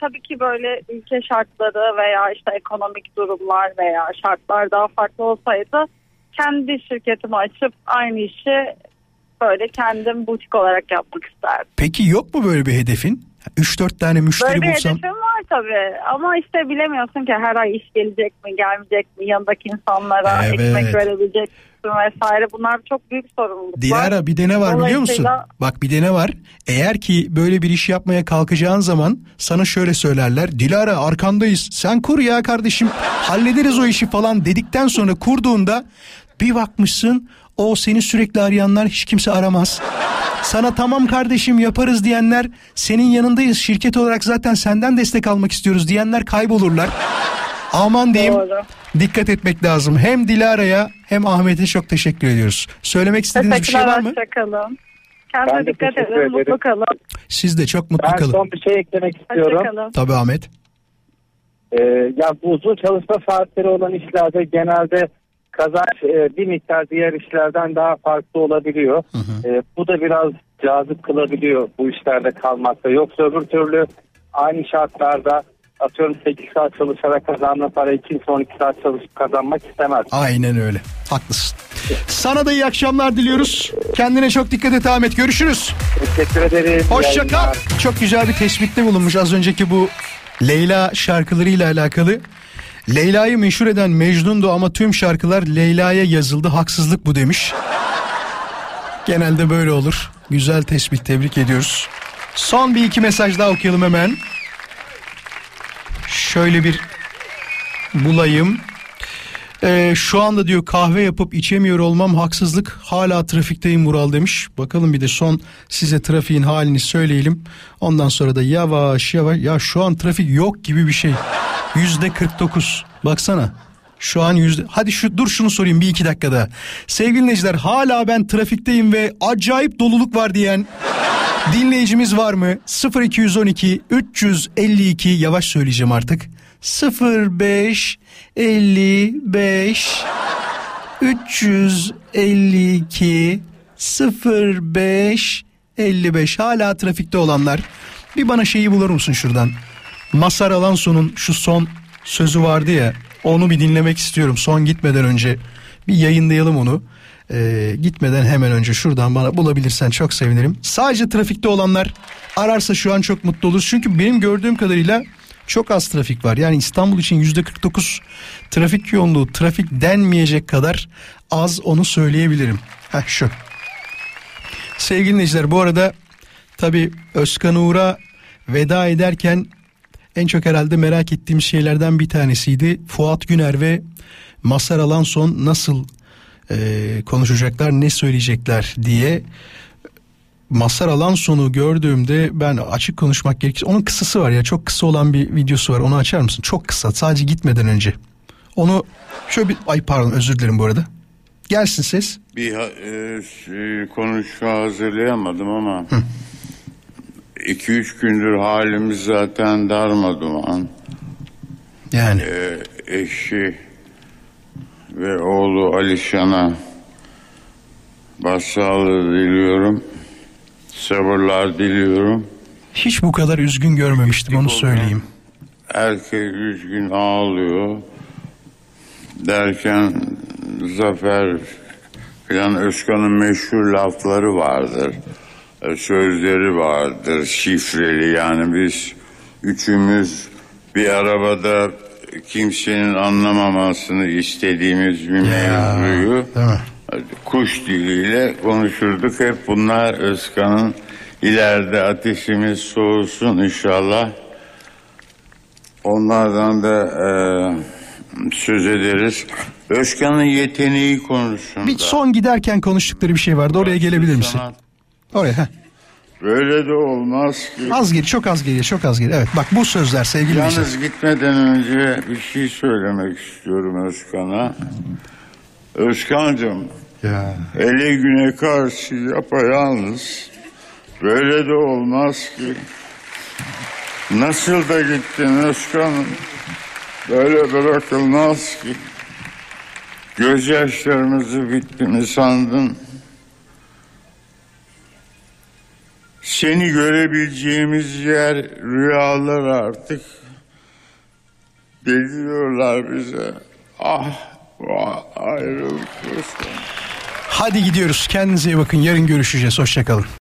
tabii ki böyle ülke şartları veya işte ekonomik durumlar veya şartlar daha farklı olsaydı kendi şirketimi açıp aynı işi böyle kendim butik olarak yapmak isterdim. Peki yok mu böyle bir hedefin? 3-4 tane müşteri Böyle bir bulsam. hedefim var tabii ama işte bilemiyorsun ki her ay iş gelecek mi gelmeyecek mi yanındaki insanlara Evet. ekmek verebilecek misin vesaire bunlar çok büyük sorumluluklar. Dilara bir de ne var biliyor musun? Bak bir de ne var? Eğer ki böyle bir iş yapmaya kalkacağın zaman sana şöyle söylerler. Dilara arkandayız. Sen kur ya kardeşim. Hallederiz o işi falan dedikten sonra kurduğunda bir bakmışsın o seni sürekli arayanlar hiç kimse aramaz. Sana tamam kardeşim yaparız diyenler senin yanındayız şirket olarak zaten senden destek almak istiyoruz diyenler kaybolurlar. Aman diyeyim dikkat etmek lazım. Hem Dilara'ya hem Ahmet'e çok teşekkür ediyoruz. Söylemek istediğiniz bir şey var mı? Hoşçakalın. Kendinize Ben dikkat edin. ederim. Mutlu kalın. Siz de çok mutlu Ben kalın. son bir şey eklemek istiyorum. Tabii Ahmet. Ee, ya bu uzun çalışma saatleri olan işlerde genelde kazanç e, bir miktar diğer işlerden daha farklı olabiliyor. Ee, bu da biraz cazip kılabiliyor bu işlerde kalmakta. Yoksa öbür türlü aynı şartlarda atıyorum 8 saat çalışarak kazandığın parayı kimse 12 saat çalışıp kazanmak istemez. Aynen öyle. Haklısın. Sana da iyi akşamlar diliyoruz. Kendine çok dikkat et Ahmet. Görüşürüz. Teşekkür ederim. Hoşça kal. Çok güzel bir tespitte bulunmuş az önceki bu Leyla şarkılarıyla alakalı. Leyla'yı meşhur eden Mecnun'du ama tüm şarkılar Leyla'ya yazıldı. Haksızlık bu demiş. Genelde böyle olur. Güzel tespit tebrik ediyoruz. Son bir iki mesaj daha okuyalım hemen. Şöyle bir bulayım. Ee, şu anda diyor kahve yapıp içemiyor olmam haksızlık. Hala trafikteyim Vural demiş. Bakalım bir de son size trafiğin halini söyleyelim. Ondan sonra da yavaş yavaş. Ya şu an trafik yok gibi bir şey. Yüzde 49. Baksana. Şu an yüzde... Hadi şu dur şunu sorayım bir iki dakikada. Sevgili dinleyiciler hala ben trafikteyim ve acayip doluluk var diyen dinleyicimiz var mı? 0212 352 yavaş söyleyeceğim artık. 05 55 352 05 55 hala trafikte olanlar bir bana şeyi bulur musun şuradan? Masar Alonso'nun şu son sözü vardı ya onu bir dinlemek istiyorum son gitmeden önce bir yayınlayalım onu. Ee, gitmeden hemen önce şuradan bana bulabilirsen çok sevinirim. Sadece trafikte olanlar ararsa şu an çok mutlu oluruz. Çünkü benim gördüğüm kadarıyla çok az trafik var. Yani İstanbul için yüzde 49 trafik yoğunluğu trafik denmeyecek kadar az onu söyleyebilirim. Heh şu. Sevgili dinleyiciler bu arada tabi Özkan Uğur'a veda ederken en çok herhalde merak ettiğim şeylerden bir tanesiydi. Fuat Güner ve Masar Alanson nasıl e, konuşacaklar ne söyleyecekler diye Masar Alanson'u gördüğümde ben açık konuşmak gerekirse onun kısası var ya çok kısa olan bir videosu var onu açar mısın? Çok kısa sadece gitmeden önce. Onu şöyle bir ay pardon özür dilerim bu arada. Gelsin ses. Bir e, konuşma hazırlayamadım ama 2-3 gündür halimiz zaten darmaduman. Yani. E, eşi ve oğlu Alişan'a başsağlığı diliyorum. Sabırlar diliyorum. Hiç bu kadar üzgün görmemiştim onu söyleyeyim. Erkek üzgün ağlıyor. Derken Zafer filan Özkan'ın meşhur lafları vardır. E, Sözleri vardır şifreli yani biz üçümüz bir arabada kimsenin anlamamasını istediğimiz bir mevzuyu kuş diliyle konuşurduk. Hep bunlar Özkan'ın ileride ateşimiz soğusun inşallah. Onlardan da e, söz ederiz. Özkan'ın yeteneği konusunda. Bir son giderken konuştukları bir şey vardı oraya gelebilir misin? Oraya heh. Böyle de olmaz ki. Az geri çok az geri çok az geri. Evet bak bu sözler sevgili Yalnız dinleyiciler. gitmeden önce bir şey söylemek istiyorum Özkan'a. Özkan'cığım Ya. ele güne karşı yapayalnız. Böyle de olmaz ki. Nasıl da gittin Özkan'ım. Böyle bırakılmaz ki. Gözyaşlarımızı bitti mi sandın? Seni görebileceğimiz yer rüyalar artık. Geliyorlar bize. Ah, Özkan. Hadi gidiyoruz kendinize iyi bakın yarın görüşeceğiz hoşçakalın.